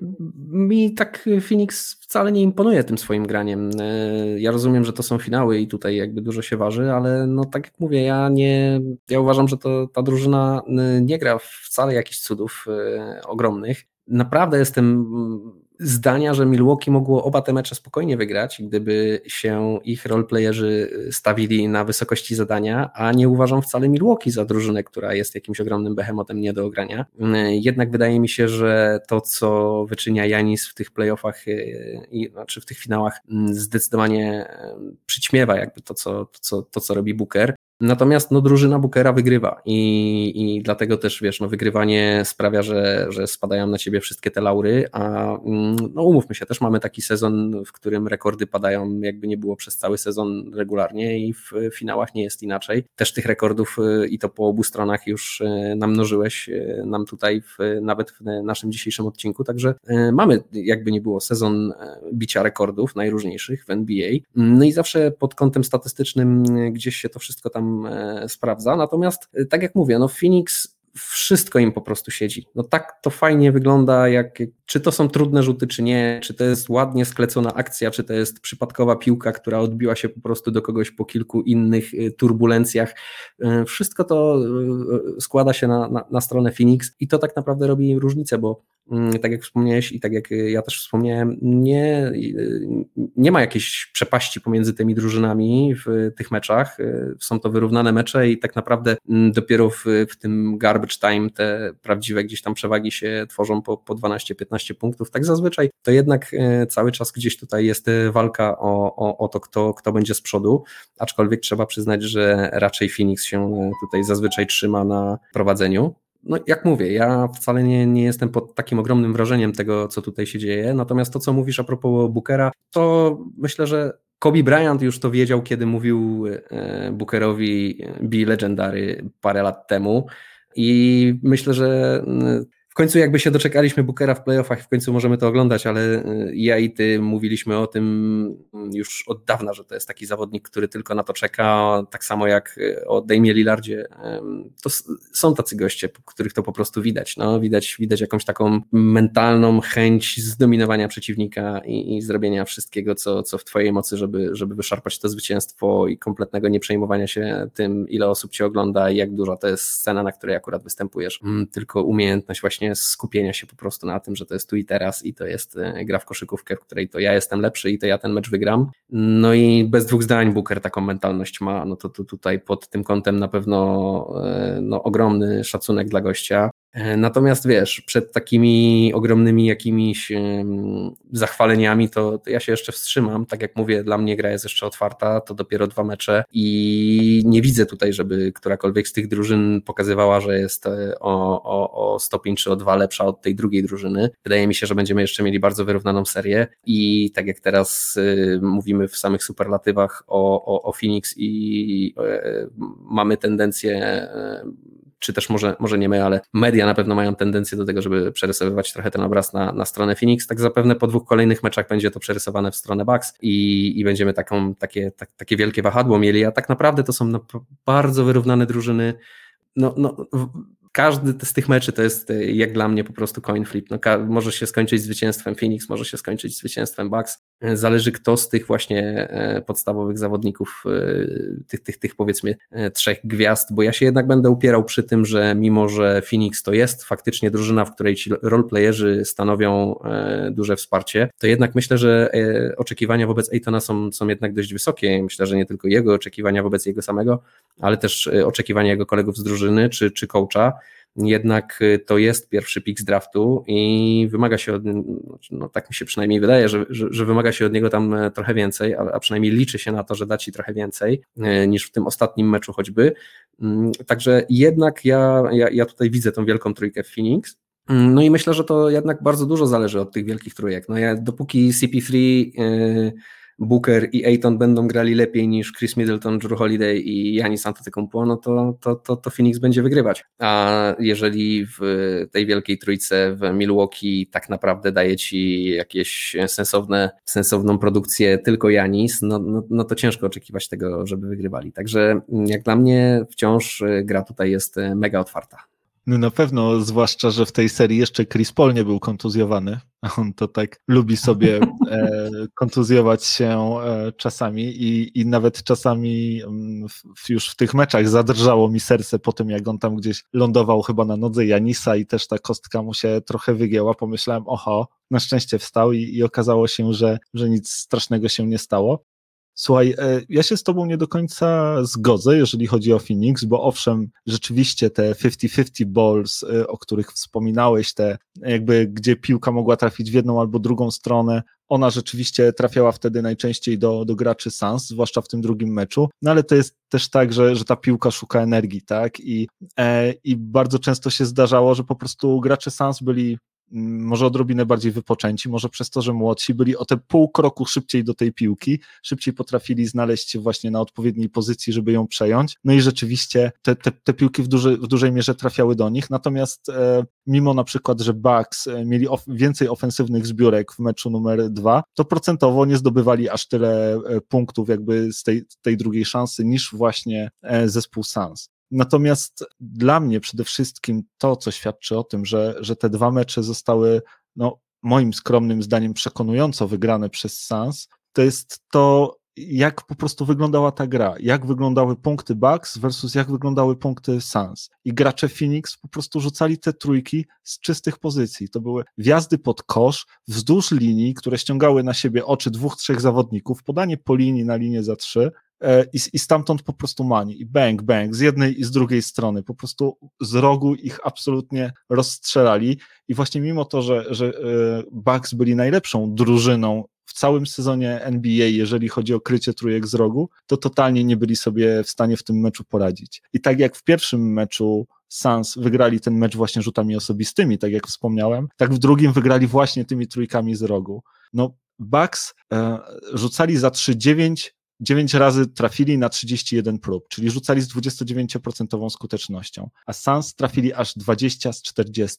Mi tak Phoenix wcale nie imponuje tym swoim graniem. E, ja rozumiem, że to są finały i tutaj jakby dużo się waży, ale no tak jak mówię, ja nie. Ja uważam, że to, ta drużyna nie gra wcale jakichś cudów ogromnych. Naprawdę jestem zdania, że Milwaukee mogło oba te mecze spokojnie wygrać, gdyby się ich roleplayerzy stawili na wysokości zadania, a nie uważam wcale Milwaukee za drużynę, która jest jakimś ogromnym behemotem nie do ogrania. Jednak wydaje mi się, że to, co wyczynia Janis w tych playoffach, y, i, znaczy w tych finałach, mm, zdecydowanie y, przyćmiewa jakby to, co, to, co, to, co robi Booker. Natomiast no, drużyna Bookera wygrywa i, i dlatego też wiesz, no, wygrywanie sprawia, że, że spadają na ciebie wszystkie te laury, a mm, no, umówmy się, też mamy taki sezon, w którym rekordy padają jakby nie było przez cały sezon regularnie i w finałach nie jest inaczej. Też tych rekordów y, i to po obu stronach już y, namnożyłeś y, nam tutaj w, nawet w naszym dzisiejszym odcinku, także mamy jakby nie było sezon bicia rekordów najróżniejszych w NBA. No i zawsze pod kątem statystycznym gdzieś się to wszystko tam E, sprawdza. Natomiast, e, tak jak mówię, no Phoenix wszystko im po prostu siedzi. No tak to fajnie wygląda, jak czy to są trudne rzuty, czy nie, czy to jest ładnie sklecona akcja, czy to jest przypadkowa piłka, która odbiła się po prostu do kogoś po kilku innych y, turbulencjach. Y, wszystko to y, składa się na, na, na stronę Phoenix i to tak naprawdę robi różnicę, bo mm, tak jak wspomniałeś i tak jak ja też wspomniałem, nie, nie ma jakiejś przepaści pomiędzy tymi drużynami w tych meczach. Są to wyrównane mecze i tak naprawdę mm, dopiero w, w tym garbage time te prawdziwe gdzieś tam przewagi się tworzą po, po 12-15 punktów. Tak zazwyczaj to jednak e, cały czas gdzieś tutaj jest e, walka o, o, o to, kto, kto będzie z przodu, aczkolwiek trzeba przyznać, że raczej Phoenix się e, tutaj zazwyczaj trzyma na prowadzeniu. No jak mówię, ja wcale nie, nie jestem pod takim ogromnym wrażeniem tego, co tutaj się dzieje, natomiast to, co mówisz a propos Bookera, to myślę, że Kobe Bryant już to wiedział, kiedy mówił Bookerowi Be Legendary parę lat temu. I myślę, że końcu jakby się doczekaliśmy Bookera w playoffach, w końcu możemy to oglądać, ale y, ja i ty mówiliśmy o tym mm, już od dawna, że to jest taki zawodnik, który tylko na to czeka, tak samo jak y, o Damie Lillardzie. To są tacy goście, których to po prostu widać. No, widać, widać jakąś taką mentalną chęć zdominowania przeciwnika i, i zrobienia wszystkiego, co, co w twojej mocy, żeby, żeby wyszarpać to zwycięstwo i kompletnego nieprzejmowania się tym, ile osób cię ogląda i jak duża to jest scena, na której akurat występujesz. Mm, tylko umiejętność właśnie właśnie skupienia się po prostu na tym, że to jest tu i teraz i to jest e, gra w koszykówkę, w której to ja jestem lepszy i to ja ten mecz wygram. No i bez dwóch zdań Booker taką mentalność ma, no to, tutaj pod tym kątem na pewno e, no, ogromny szacunek dla gościa. E, natomiast wiesz, przed takimi ogromnymi jakimiś zachwaleniami, to, to, ja się jeszcze wstrzymam. Tak jak mówię, dla mnie gra jest jeszcze otwarta, to dopiero dwa mecze i nie widzę tutaj, żeby którakolwiek z tych drużyn pokazywała, że jest e, o, o, o stopień czy o dwa lepsza od tej drugiej drużyny. Wydaje mi się, że będziemy jeszcze mieli bardzo wyrównaną serię i tak jak teraz y, mówimy w samych superlatywach o, o, o Phoenix i mamy tendencję czy też może, może nie my, ale media na pewno mają tendencję do tego, żeby przerysowywać trochę ten obraz na, na stronę Phoenix, tak zapewne po dwóch kolejnych meczach będzie to przerysowane w stronę Bucks i, i będziemy taką, takie, tak, takie wielkie wahadło mieli, a tak naprawdę to są bardzo wyrównane drużyny, no, no, każdy z tych meczy to jest e, jak dla mnie po prostu coin flip. No, może się skończyć zwycięstwem Phoenix, może się skończyć zwycięstwem Bucks. E, zależy kto z tych właśnie e, podstawowych zawodników, tych, tych, tych powiedzmy trzech gwiazd, bo ja się jednak będę upierał przy tym, że mimo, że Phoenix to jest faktycznie drużyna, w której ci roleplayerzy stanowią duże wsparcie, to jednak myślę, że oczekiwania wobec Aytona są, są jednak dość wysokie. Myślę, że nie tylko jego oczekiwania wobec jego samego, ale też oczekiwania jego kolegów z drużyny czy, czy coacha jednak y, to jest pierwszy pik z draftu i wymaga się od no tak mi się przynajmniej wydaje, że, że, że, wymaga się od niego tam e, trochę więcej, a, a przynajmniej liczy się na to, że da ci trochę więcej e, niż w tym ostatnim meczu choćby. Mm, także jednak ja, ja, ja tutaj widzę tą wielką trójkę w Phoenix. Mm, no i myślę, że to jednak bardzo dużo zależy od tych wielkich trójek. No ja dopóki CP3 yy, Booker i Ayton będą grali lepiej niż Chris Middleton, Drew Holiday i Janis Antetokounmpo, no to, to, to, to Phoenix będzie wygrywać. A jeżeli w tej wielkiej trójce w Milwaukee tak naprawdę daje ci jakieś sensowne, sensowną produkcję tylko Janis, no, no, no to ciężko oczekiwać tego, żeby wygrywali. Także jak dla mnie wciąż gra tutaj jest mega otwarta. No na pewno, zwłaszcza, że w tej serii jeszcze Chris Paul nie był kontuzjowany, on to tak lubi sobie e, kontuzjować się e, czasami i, i nawet czasami mm, w, już w tych meczach zadrżało mi serce po tym, jak on tam gdzieś lądował chyba na nodze Janisa i też ta kostka mu się trochę wygięła. Pomyślałem, oho, na szczęście wstał i, i okazało się, że, że nic strasznego się nie stało. Słuchaj, e, ja się z tobą nie do końca zgodzę, jeżeli chodzi o Phoenix, bo owszem, rzeczywiście te 50-50 balls, e, o których wspominałeś, te jakby gdzie piłka mogła trafić w jedną albo drugą stronę, ona rzeczywiście trafiała wtedy najczęściej do, do graczy Sans, zwłaszcza w tym drugim meczu, no ale to jest też tak, że, że ta piłka szuka energii, tak, i, e, i bardzo często się zdarzało, że po prostu gracze Sans byli może odrobinę bardziej wypoczęci, może przez to, że młodsi byli o te pół kroku szybciej do tej piłki, szybciej potrafili znaleźć się właśnie na odpowiedniej pozycji, żeby ją przejąć. No i rzeczywiście te, te, te piłki w, duży, w dużej mierze trafiały do nich. Natomiast e, mimo na przykład, że Bucks e, mieli of, więcej ofensywnych zbiórek w meczu numer dwa, to procentowo nie zdobywali aż tyle e, punktów jakby z tej, tej drugiej szansy niż właśnie e, zespół Suns. Natomiast dla mnie przede wszystkim to, co świadczy o tym, że, że te dwa mecze zostały no, moim skromnym zdaniem przekonująco wygrane przez Sans, to jest to, jak po prostu wyglądała ta gra, jak wyglądały punkty Bucks versus jak wyglądały punkty Suns. I gracze Phoenix po prostu rzucali te trójki z czystych pozycji. To były wjazdy pod kosz, wzdłuż linii, które ściągały na siebie oczy dwóch, trzech zawodników, podanie po linii na linię za trzy, i, i stamtąd po prostu mani. I bang, bang, z jednej i z drugiej strony. Po prostu z rogu ich absolutnie rozstrzelali. I właśnie mimo to, że, że e, Bucks byli najlepszą drużyną w całym sezonie NBA, jeżeli chodzi o krycie trójek z rogu, to totalnie nie byli sobie w stanie w tym meczu poradzić. I tak jak w pierwszym meczu Suns wygrali ten mecz właśnie rzutami osobistymi, tak jak wspomniałem, tak w drugim wygrali właśnie tymi trójkami z rogu. No, Bucks e, rzucali za 3-9 9 razy trafili na 31 prób, czyli rzucali z 29% skutecznością, a Suns trafili aż 20 z 40,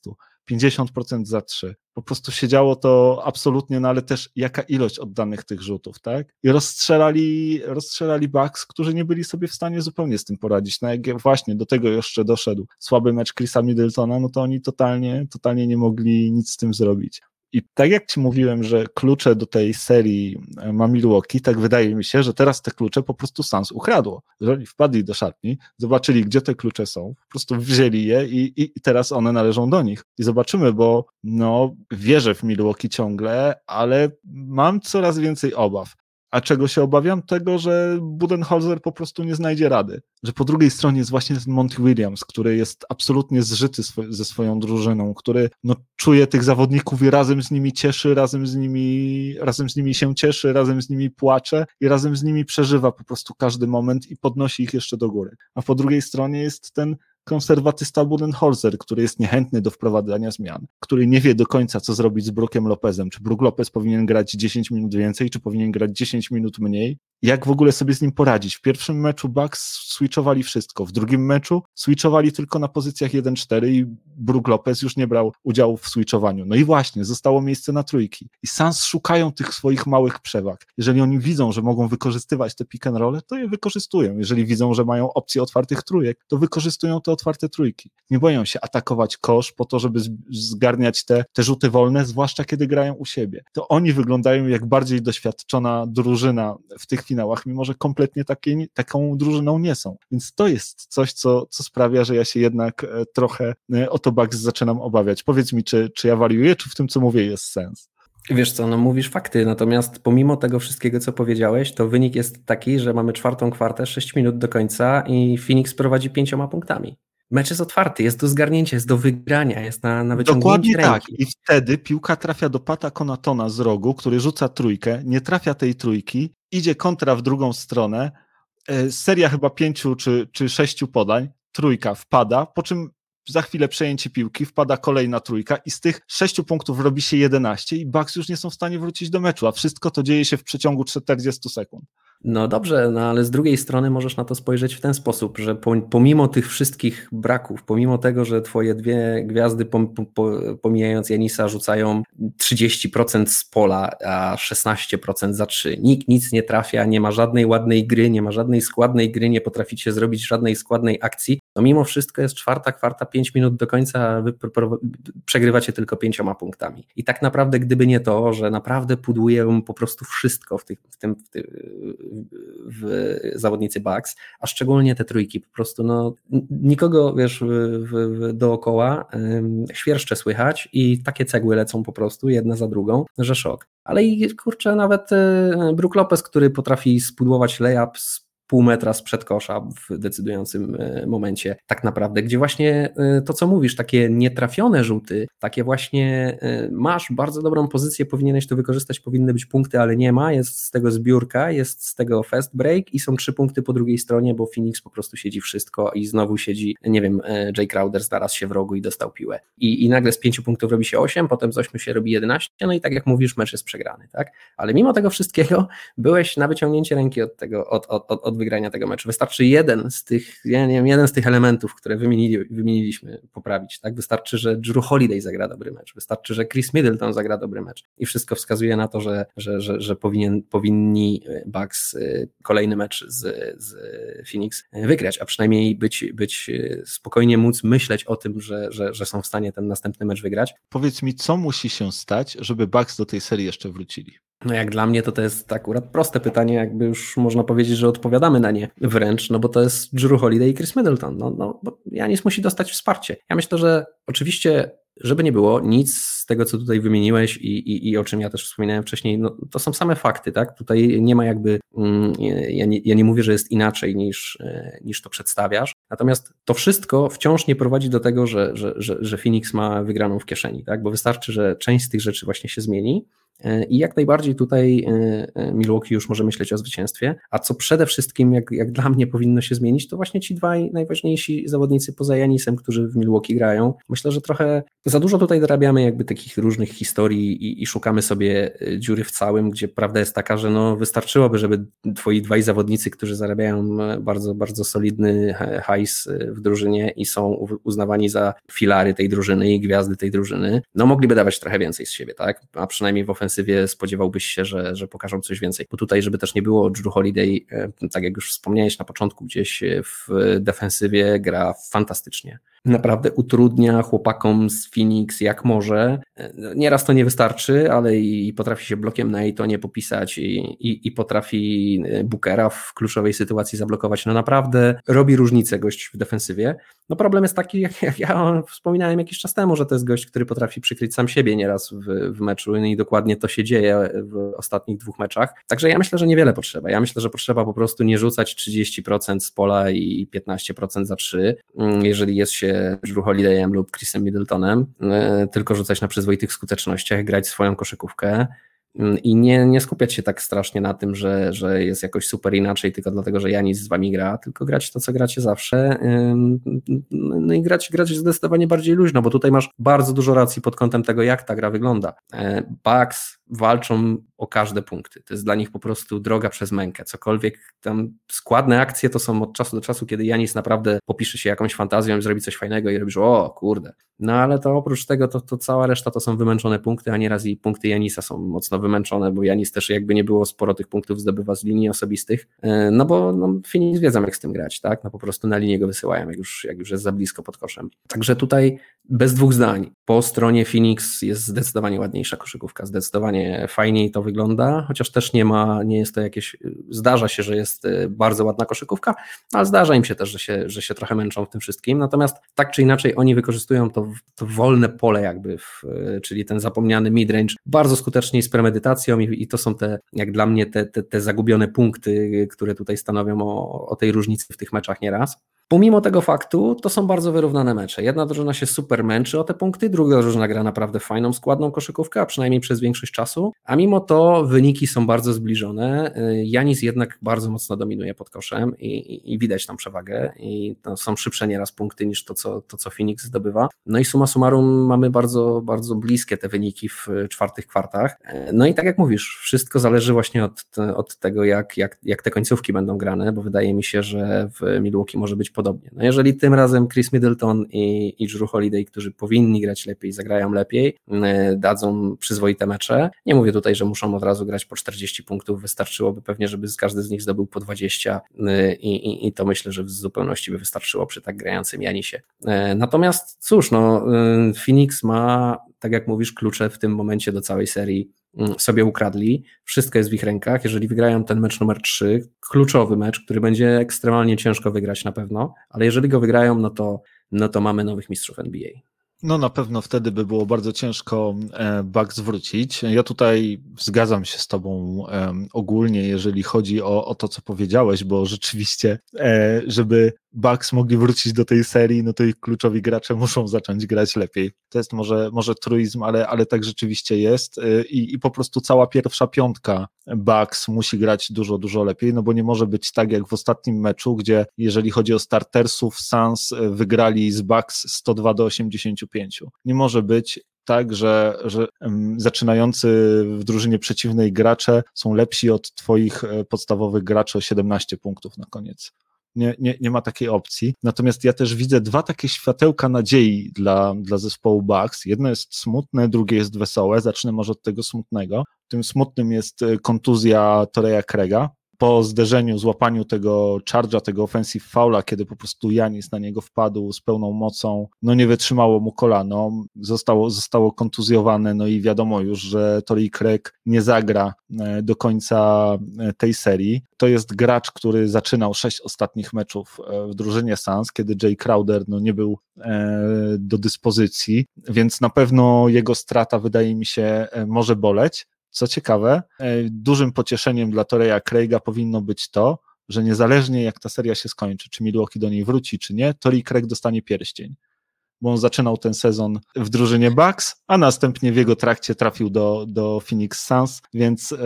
50% za 3. Po prostu siedziało to absolutnie, no ale też jaka ilość oddanych tych rzutów, tak? I rozstrzelali, rozstrzelali Bucks, którzy nie byli sobie w stanie zupełnie z tym poradzić. No jak właśnie do tego jeszcze doszedł słaby mecz Chrisa Middletona, no to oni totalnie, totalnie nie mogli nic z tym zrobić. I tak jak ci mówiłem, że klucze do tej serii e, ma Milwaukee, tak wydaje mi się, że teraz te klucze po prostu Sans ukradło. Że oni wpadli do szatni, zobaczyli, gdzie te klucze są, po prostu wzięli je i, i teraz one należą do nich. I zobaczymy, bo no, wierzę w Milwaukee ciągle, ale mam coraz więcej obaw. A czego się obawiam? Tego, że Budenholzer po prostu nie znajdzie rady. Że po drugiej stronie jest właśnie ten Monty Williams, który jest absolutnie zżyty swo ze swoją drużyną, który no, czuje tych zawodników i razem z nimi cieszy, razem z nimi, razem z nimi się cieszy, razem z nimi płacze i razem z nimi przeżywa po prostu każdy moment i podnosi ich jeszcze do góry. A po drugiej stronie jest ten konserwatysta Budenholzer, który jest niechętny do wprowadzania zmian, który nie wie do końca, co zrobić z Brookiem Lopezem. Czy Brook Lopez powinien grać 10 minut więcej, czy powinien grać 10 minut mniej? Jak w ogóle sobie z nim poradzić. W pierwszym meczu Bucks switchowali wszystko, w drugim meczu switchowali tylko na pozycjach 1-4 i Brook Lopez już nie brał udziału w switchowaniu. No i właśnie, zostało miejsce na trójki. I Suns szukają tych swoich małych przewag. Jeżeli oni widzą, że mogą wykorzystywać te pick and roll, to je wykorzystują. Jeżeli widzą, że mają opcję otwartych trójek, to wykorzystują te otwarte trójki. Nie boją się atakować kosz po to, żeby zgarniać te, te rzuty wolne, zwłaszcza kiedy grają u siebie. To oni wyglądają jak bardziej doświadczona drużyna w tych finałach, mimo że kompletnie takie, taką drużyną nie są. Więc to jest coś, co, co sprawia, że ja się jednak e, trochę e, o to Bucks zaczynam obawiać. Powiedz mi, czy, czy ja wariuję, czy w tym, co mówię, jest sens? Wiesz co, no mówisz fakty, natomiast pomimo tego wszystkiego, co powiedziałeś, to wynik jest taki, że mamy czwartą kwartę, 6 minut do końca i Phoenix prowadzi pięcioma punktami. Mecz jest otwarty, jest do zgarnięcia, jest do wygrania, jest na, na wyciągnięcie Dokładnie ręki. tak. I wtedy piłka trafia do Pata Konatona z rogu, który rzuca trójkę, nie trafia tej trójki, idzie kontra w drugą stronę, e, seria chyba pięciu czy, czy sześciu podań, trójka wpada, po czym za chwilę przejęcie piłki, wpada kolejna trójka i z tych sześciu punktów robi się 11 i Bucks już nie są w stanie wrócić do meczu, a wszystko to dzieje się w przeciągu 40 sekund. No dobrze, no ale z drugiej strony możesz na to spojrzeć w ten sposób, że pomimo tych wszystkich braków, pomimo tego, że twoje dwie gwiazdy, pomijając Janisa, rzucają 30% z pola, a 16% za 3, nikt nic nie trafia, nie ma żadnej ładnej gry, nie ma żadnej składnej gry, nie potraficie zrobić żadnej składnej akcji, to mimo wszystko jest czwarta, kwarta, pięć minut do końca, wy przegrywacie tylko pięcioma punktami. I tak naprawdę, gdyby nie to, że naprawdę pudłuję po prostu wszystko w, tych, w tym w, w zawodnicy Bucks, a szczególnie te trójki, po prostu no, nikogo, wiesz, w, w, dookoła ym, świerszcze słychać i takie cegły lecą po prostu, jedna za drugą, że szok. Ale i kurczę, nawet y, Brook Lopez, który potrafi spudłować layup z pół metra sprzed kosza w decydującym e, momencie tak naprawdę, gdzie właśnie e, to, co mówisz, takie nietrafione rzuty, takie właśnie e, masz bardzo dobrą pozycję, powinieneś to wykorzystać, powinny być punkty, ale nie ma, jest z tego zbiórka, jest z tego fast break i są trzy punkty po drugiej stronie, bo Phoenix po prostu siedzi wszystko i znowu siedzi, nie wiem, Jay Crowder znalazł się w rogu i dostał piłę. I, i nagle z pięciu punktów robi się osiem, potem z ośmiu się robi jedenaście, no i tak jak mówisz, mecz jest przegrany, tak? Ale mimo tego wszystkiego byłeś na wyciągnięcie ręki od tego, od, od, od wygrania tego meczu. Wystarczy jeden z tych, ja nie wiem, jeden z tych elementów, które wymienili, wymieniliśmy, poprawić. Tak? Wystarczy, że Drew Holiday zagra dobry mecz, wystarczy, że Chris Middleton zagra dobry mecz i wszystko wskazuje na to, że, że, że, że powinien, powinni Bucks kolejny mecz z, z Phoenix wygrać, a przynajmniej być, być spokojnie móc myśleć o tym, że, że, że są w stanie ten następny mecz wygrać. Powiedz mi, co musi się stać, żeby Bucks do tej serii jeszcze wrócili? No jak dla mnie to to jest akurat proste pytanie, jakby już można powiedzieć, że odpowiadamy na nie wręcz, no bo to jest Drew Holiday i Chris Middleton, no, no bo Janis musi dostać wsparcie. Ja myślę, że oczywiście żeby nie było, nic z tego, co tutaj wymieniłeś i, i, i o czym ja też wspominałem wcześniej, no, to są same fakty, tak? Tutaj nie ma jakby, mm, ja nie, ja nie mówię, że jest inaczej niż, e, niż to przedstawiasz, natomiast to wszystko wciąż nie prowadzi do tego, że, że, że, że Phoenix ma wygraną w kieszeni, tak? Bo wystarczy, że część z tych rzeczy właśnie się zmieni, I jak najbardziej tutaj e, e, Milwaukee już może myśleć o zwycięstwie. A co przede wszystkim, jak, jak dla mnie powinno się zmienić, to właśnie ci dwaj najważniejsi zawodnicy poza Janisem, którzy w Milwaukee grają. Myślę, że trochę za dużo tutaj dorabiamy jakby takich różnych historii i, i szukamy sobie dziury w całym, gdzie prawda jest taka, że no wystarczyłoby, żeby twoi dwaj zawodnicy, którzy zarabiają bardzo, bardzo solidny hajs w drużynie i są uznawani za filary tej drużyny i gwiazdy tej drużyny, no mogliby dawać trochę więcej z siebie, tak? A przynajmniej w ofensywie ofensywie spodziewałbyś się, że, że pokażą coś więcej. Bo tutaj, żeby też nie było, Drew Holiday, e, tak jak już wspomniałeś na początku, gdzieś w defensywie gra fantastycznie naprawdę utrudnia chłopakom z Phoenix jak może. Nieraz to nie wystarczy, ale i potrafi się blokiem na Ejtonie popisać i, i, i potrafi e, Bookera w kluczowej sytuacji zablokować. No naprawdę robi różnicę gość w defensywie. No problem jest taki, jak, jak ja wspominałem jakiś czas temu, że to jest gość, który potrafi przykryć sam siebie nieraz w, w meczu i dokładnie to się dzieje w ostatnich dwóch meczach. Także ja myślę, że niewiele potrzeba. Ja myślę, że potrzeba po prostu nie rzucać 30% z pola i 15% za 3, mm, jeżeli jest się Drew Holidayem lub Chrisem Middletonem, e, tylko rzucać na przyzwoitych skutecznościach, grać swoją koszykówkę mm, i nie, nie skupiać się tak strasznie na tym, że, że jest jakoś super inaczej, tylko dlatego, że Janis z wami gra, tylko grać to, co gracie zawsze no i grać, grać zdecydowanie bardziej luźno, bo tutaj masz bardzo dużo racji pod kątem tego, jak ta gra wygląda. E, Bucks walczą o każde punkty. To jest dla nich po prostu droga przez mękę. Cokolwiek tam składne akcje to są od czasu do czasu, kiedy Janis naprawdę popisze się jakąś fantazją i zrobi coś fajnego i robisz, o kurde. No ale to oprócz tego to, to cała reszta to są wymęczone punkty, a nieraz i punkty Janisa są mocno wymęczone, bo Janis też jakby nie było sporo tych punktów zdobywa z linii osobistych, e, no bo no, Phoenix wiedzą jak z tym grać, tak? No po prostu na linię go wysyłają, jak już, jak już jest za blisko pod koszem. Także tutaj bez dwóch zdań, po stronie Phoenix jest zdecydowanie ładniejsza koszykówka, zdecydowanie fajniej to wygląda, chociaż też nie ma, nie jest to jakieś, zdarza się, że jest y, bardzo ładna koszykówka, ale zdarza im się też, że się, że się trochę męczą w tym wszystkim, natomiast tak czy inaczej oni wykorzystują to, to wolne pole jakby, w, y, czyli ten zapomniany midrange bardzo skutecznie z premedytacją i, i to są te, jak dla mnie, te, te, te zagubione punkty, które tutaj stanowią o, o tej różnicy w tych meczach nieraz. Pomimo tego faktu, to są bardzo wyrównane mecze. Jedna drużyna się super męczy o te punkty, druga drużyna gra naprawdę fajną, składną koszykówkę, a przynajmniej przez większość czasu, a mimo to wyniki są bardzo zbliżone. Janis jednak bardzo mocno dominuje pod koszem i, i, i widać tam przewagę i są szybsze nieraz punkty niż to co, to, co Phoenix zdobywa. No i suma summarum mamy bardzo, bardzo bliskie te wyniki w czwartych kwartach. No i tak jak mówisz, wszystko zależy właśnie od, od tego, jak, jak, jak te końcówki będą grane, bo wydaje mi się, że w Milwaukee może być podobnie. No jeżeli tym razem Chris Middleton i, i Drew Holiday, którzy powinni grać lepiej, zagrają lepiej, e, dadzą przyzwoite mecze, nie mówię tutaj, że muszą od razu grać po 40 punktów, wystarczyłoby pewnie, żeby każdy z nich zdobył po 20 e, i, i, i to myślę, że w zupełności by wystarczyło przy tak grającym Janisie. E, natomiast cóż, no Phoenix ma, tak jak mówisz, klucze w tym momencie do całej serii sobie ukradli. Wszystko jest w ich rękach. Jeżeli wygrają ten mecz numer 3, kluczowy mecz, który będzie ekstremalnie ciężko wygrać na pewno, ale jeżeli go wygrają, no to, no to mamy nowych mistrzów NBA. No na pewno wtedy by było bardzo ciężko e, bug zwrócić. Ja tutaj zgadzam się z Tobą ogólnie, jeżeli chodzi o, o to, co powiedziałeś, bo rzeczywiście, e, żeby Bucks mogli wrócić do tej serii, no to ich kluczowi gracze muszą zacząć grać lepiej. To jest może, może truizm, ale, ale tak rzeczywiście jest e, I, i po prostu cała pierwsza piątka Bucks musi grać dużo, dużo lepiej, no bo nie może być tak jak w ostatnim meczu, gdzie jeżeli chodzi o startersów, Suns wygrali z Bucks 102 do 85. Nie może być tak, że, że zaczynający w drużynie przeciwnej gracze są lepsi od twoich e, podstawowych graczy o 17 punktów na koniec. Nie, nie, nie ma takiej opcji. Natomiast ja też widzę dwa takie światełka nadziei dla, dla zespołu Bucks. Jedno jest smutne, drugie jest wesołe. Zacznę może od tego smutnego. Tym smutnym jest e, kontuzja Toreya Krega, po zderzeniu, złapaniu tego charge'a, tego offensive faula, kiedy po prostu Janis na niego wpadł z pełną mocą, no nie wytrzymało mu kolano, zostało, zostało kontuzjowane, no i wiadomo już, że Tori Craig nie zagra e, do końca e, tej serii. To jest gracz, który zaczynał sześć ostatnich meczów e, w drużynie Suns, kiedy Jay Crowder no, nie był do dyspozycji, więc na pewno jego strata wydaje mi się może boleć. Co ciekawe, e, dużym pocieszeniem dla Toreya Craiga powinno być to, że niezależnie jak ta seria się skończy, czy Milwaukee do niej wróci, czy nie, Tori Craig dostanie pierścień bo on zaczynał ten sezon w drużynie Bucks, a następnie w jego trakcie trafił do, do Phoenix Suns, więc e,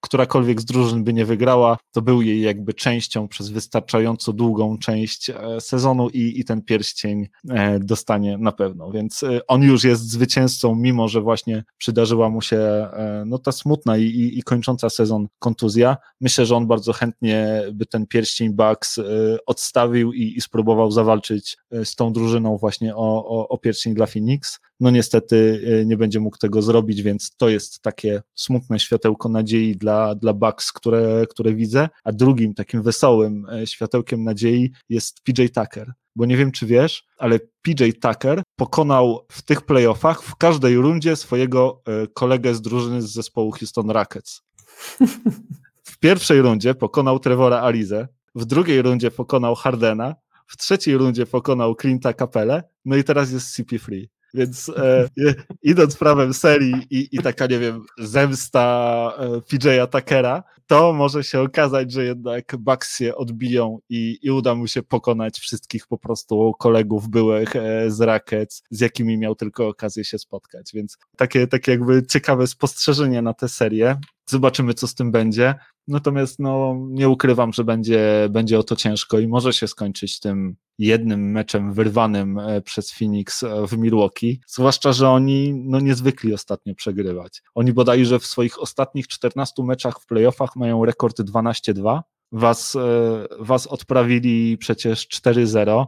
którakolwiek z drużyn by nie wygrała, to był jej jakby częścią przez wystarczająco długą część e, sezonu i, i ten pierścień e, dostanie na pewno, więc e, on już jest zwycięzcą, mimo że właśnie przydarzyła mu się e, no ta smutna i, i, i, kończąca sezon kontuzja. Myślę, że on bardzo chętnie by ten pierścień Bucks e, odstawił i, i spróbował zawalczyć z tą drużyną właśnie o, o, o pierścień dla Phoenix. No niestety y, nie będzie mógł tego zrobić, więc to jest takie smutne światełko nadziei dla, dla Bucks, które, które widzę. A drugim takim wesołym e, światełkiem nadziei jest PJ Tucker. Bo nie wiem, czy wiesz, ale PJ Tucker pokonał w tych playoffach w każdej rundzie swojego e, kolegę z drużyny z zespołu Houston Rockets. W pierwszej rundzie pokonał Trevora Alize, w drugiej rundzie pokonał Hardena, w trzeciej rundzie pokonał Clint'a Capelle, no i teraz jest CP3. Więc e, idąc prawem serii i, i taka, nie wiem, zemsta e, PJ'a Tuckera, to może się okazać, że jednak Bucks się odbiją i, i uda mu się pokonać wszystkich po prostu kolegów byłych e, z Rackets, z jakimi miał tylko okazję się spotkać. Więc takie, takie jakby ciekawe spostrzeżenie na tę serię. Zobaczymy, co z tym będzie. Natomiast no, nie ukrywam, że będzie, będzie o to ciężko i może się skończyć tym jednym meczem wyrwanym e, przez Phoenix e, w Milwaukee. Zwłaszcza, że oni no, niezwykli ostatnio przegrywać. Oni bodajże w swoich ostatnich 14 meczach w playoffach mają rekord 12-2. Was, e, was odprawili przecież 4-0.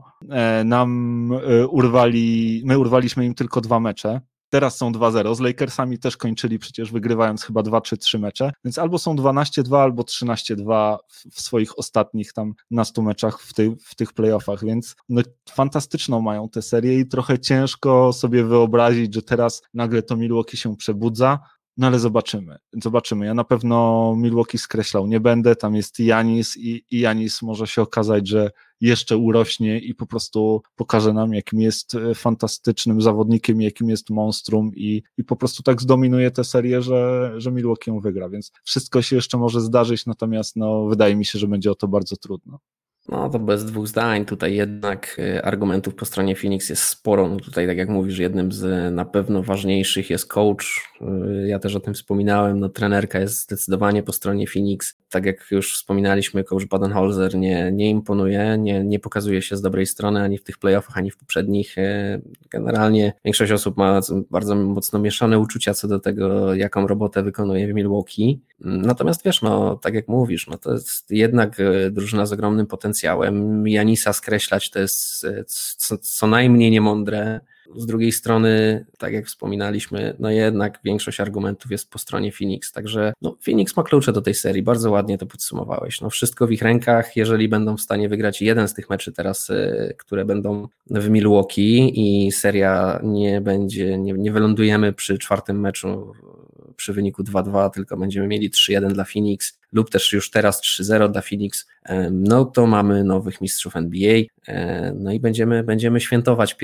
Nam urwali, my urwaliśmy im tylko dwa mecze. Teraz są 2-0. Z Lakersami też kończyli przecież wygrywając chyba 2 czy 3 mecze, więc albo są 12-2, albo 13-2 w swoich ostatnich tam nastu meczach w, ty, w tych playoffach, więc no, fantastyczną mają tę serię i trochę ciężko sobie wyobrazić, że teraz nagle to Milwaukee się przebudza, no ale zobaczymy, zobaczymy. Ja na pewno Milwaukee skreślał nie będę, tam jest Janis i, i Janis może się okazać, że jeszcze urośnie i po prostu pokaże nam, jakim jest e, fantastycznym zawodnikiem, jakim jest monstrum i, i po prostu tak zdominuje tę serię, że, że Milwaukee ją wygra, więc wszystko się jeszcze może zdarzyć, natomiast no, wydaje mi się, że będzie o to bardzo trudno. No to bez dwóch zdań. Tutaj jednak y, argumentów po stronie Phoenix jest sporo. No tutaj, tak jak mówisz, jednym z na pewno ważniejszych jest coach. Y, ja też o tym wspominałem. No, trenerka jest zdecydowanie po stronie Phoenix. Tak jak już wspominaliśmy, coach Badenholzer nie, nie imponuje, nie, nie pokazuje się z dobrej strony ani w tych playoffach, ani w poprzednich. Y, generalnie większość osób ma bardzo mocno mieszane uczucia co do tego, jaką robotę wykonuje w Milwaukee. Natomiast wiesz, no tak jak mówisz, no to jest jednak drużyna z ogromnym potencjałem potencjałem. Janisa skreślać to jest e, co, co najmniej niemądre. Z drugiej strony, tak jak wspominaliśmy, no jednak większość argumentów jest po stronie Phoenix, także no, Phoenix ma klucze do tej serii, bardzo ładnie to podsumowałeś. No, wszystko w ich rękach, jeżeli będą w stanie wygrać jeden z tych meczy teraz, e, które będą w Milwaukee i seria nie będzie, nie, nie wylądujemy przy czwartym meczu przy wyniku 2-2, tylko będziemy mieli 3-1 dla Phoenix lub też już teraz 3-0 dla Phoenix, no to mamy nowych mistrzów NBA, no i będziemy, będziemy świętować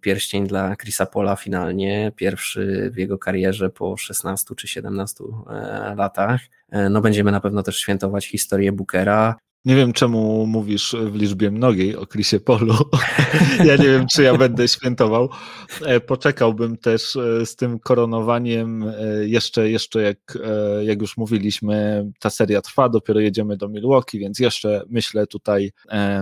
pierścień dla Chrisa Pola finalnie, pierwszy w jego karierze po 16 czy 17 e, latach. E, no będziemy na pewno też świętować historię Bookera, Nie wiem, czemu mówisz w liczbie mnogiej o Chrisie Polu. ja nie wiem, czy ja będę świętował. E, poczekałbym też e, z tym koronowaniem. E, jeszcze, jeszcze jak, jak już mówiliśmy, ta seria trwa, dopiero jedziemy do Milwaukee, więc jeszcze myślę tutaj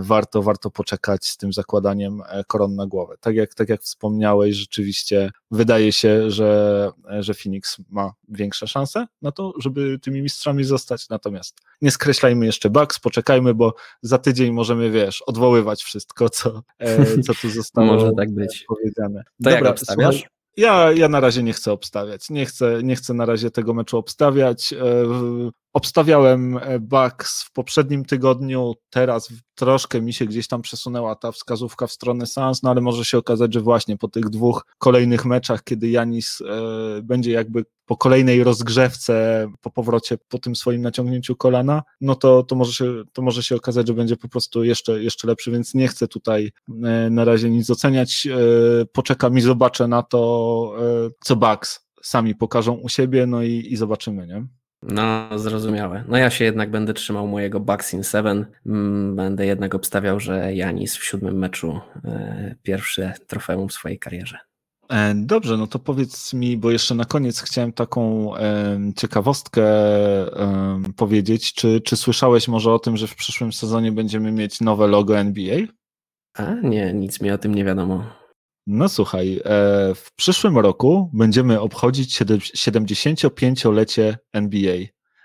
warto, warto poczekać z tym zakładaniem koron na głowę. Tak jak, tak jak wspomniałeś, rzeczywiście wydaje się, że, że Phoenix ma większe szanse na to, żeby tymi mistrzami zostać. Natomiast nie skreślajmy jeszcze Bucks, poczekajmy, bo za tydzień możemy, wiesz, odwoływać wszystko, co, e, co tu zostało Może tak być. powiedziane. To Dobra, obstawiasz? Ja, ja na razie nie chcę obstawiać. Nie chcę, nie chcę na razie tego meczu obstawiać. Obstawiałem e, Bucks w poprzednim tygodniu, teraz troszkę mi się gdzieś tam przesunęła ta wskazówka w stronę Suns, no ale może się okazać, że właśnie po tych dwóch kolejnych meczach, kiedy Janis e, będzie jakby po kolejnej rozgrzewce, po powrocie, po tym swoim naciągnięciu kolana, no to, to, może, się, to może się okazać, że będzie po prostu jeszcze, jeszcze lepszy, więc nie chcę tutaj e, na razie nic oceniać. E, poczekam i zobaczę na to, e, co Bucks sami pokażą u siebie, no i, i zobaczymy, nie? No, zrozumiałe. No ja się jednak będę trzymał mojego Bucks in Seven. Mm, będę jednak obstawiał, że Janis w siódmym meczu e, pierwsze trofeum w swojej karierze. E, dobrze, no to powiedz mi, bo jeszcze na koniec chciałem taką e, ciekawostkę e, powiedzieć. Czy, czy słyszałeś może o tym, że w przyszłym sezonie będziemy mieć nowe logo NBA? A nie, nic mi o tym nie wiadomo. No słuchaj, e, w przyszłym roku będziemy obchodzić 75-lecie NBA.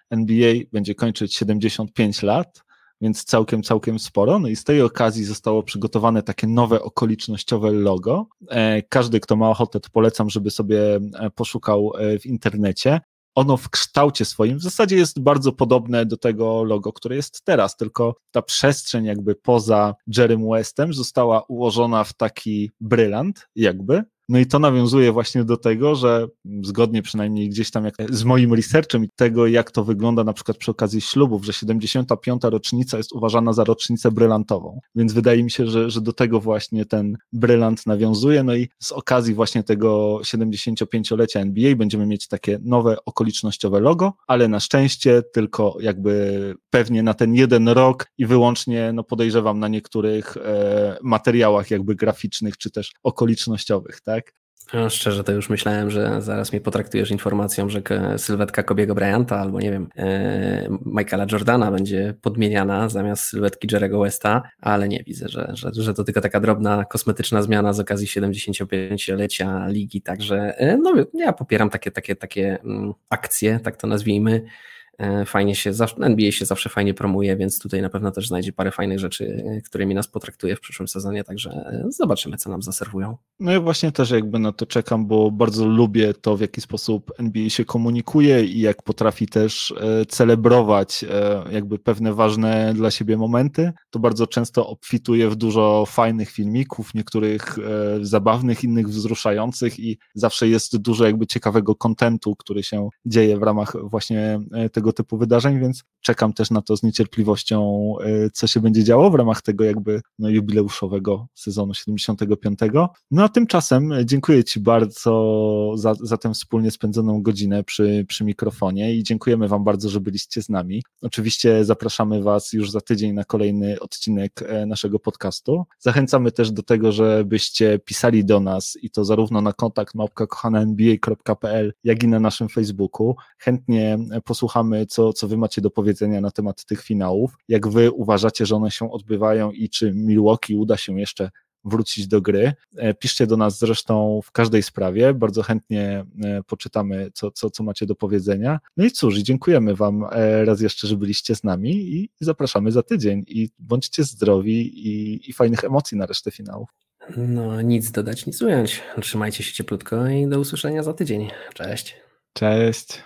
NBA będzie kończyć 75 lat, więc całkiem, całkiem sporo. No i z tej okazji zostało przygotowane takie nowe okolicznościowe logo. E, każdy, kto ma ochotę, to polecam, żeby sobie e, poszukał w internecie ono w kształcie swoim w zasadzie jest bardzo podobne do tego logo, które jest teraz, tylko ta przestrzeń jakby poza Jerem Westem została ułożona w taki brylant jakby, no i to nawiązuje właśnie do tego, że zgodnie przynajmniej gdzieś tam jak z moim researchem i tego, jak to wygląda na przykład przy okazji ślubów, że 75. rocznica jest uważana za rocznicę brylantową. Więc wydaje mi się, że, że do tego właśnie ten brylant nawiązuje. No i z okazji właśnie tego 75-lecia NBA będziemy mieć takie nowe okolicznościowe logo, ale na szczęście tylko jakby pewnie na ten jeden rok i wyłącznie, no podejrzewam, na niektórych e, materiałach jakby graficznych czy też okolicznościowych, tak? No, szczerze to już myślałem, że zaraz mnie potraktujesz informacją, że sylwetka Kobiego Bryanta albo nie wiem, e, Michaela Jordana będzie podmieniana zamiast sylwetki Jerego Westa, ale nie widzę, że, że, że to tylko taka drobna kosmetyczna zmiana z okazji 75-lecia ligi, także e, no, ja popieram takie, takie, takie mm, akcje, tak to nazwijmy. E, fajnie się, NBA się zawsze fajnie promuje, więc tutaj na pewno też znajdzie parę fajnych rzeczy, e, którymi nas potraktuje w przyszłym sezonie, także e, zobaczymy, co nam zaserwują. No ja właśnie też jakby na to czekam, bo bardzo lubię to, w jaki sposób NBA się komunikuje i jak potrafi też celebrować jakby pewne ważne dla siebie momenty. To bardzo często obfituje w dużo fajnych filmików, niektórych zabawnych, innych wzruszających i zawsze jest dużo jakby ciekawego kontentu, który się dzieje w ramach właśnie tego tego typu wydarzeń, więc czekam też na to z niecierpliwością, e, co się będzie działo w ramach tego jakby no, jubileuszowego sezonu 75. No a tymczasem dziękuję Ci bardzo za, za tę wspólnie spędzoną godzinę przy, przy mikrofonie i dziękujemy Wam bardzo, że byliście z nami. Oczywiście zapraszamy Was już za tydzień na kolejny odcinek e, naszego podcastu. Zachęcamy też do tego, żebyście pisali do nas i to zarówno na kontakt małpka.kochananba.pl, jak i na naszym Facebooku. Chętnie posłuchamy co, co wy macie do powiedzenia na temat tych finałów, jak wy uważacie, że one się odbywają i czy Milwaukee uda się jeszcze wrócić do gry. E, piszcie do nas zresztą w każdej sprawie, bardzo chętnie e, poczytamy, co, co, co macie do powiedzenia. No i cóż, dziękujemy Wam e, raz jeszcze, że byliście z nami i zapraszamy za tydzień i bądźcie zdrowi i, i fajnych emocji na resztę finału. No, nic dodać, nic ująć. Trzymajcie się cieplutko i do usłyszenia za tydzień. Cześć. Cześć.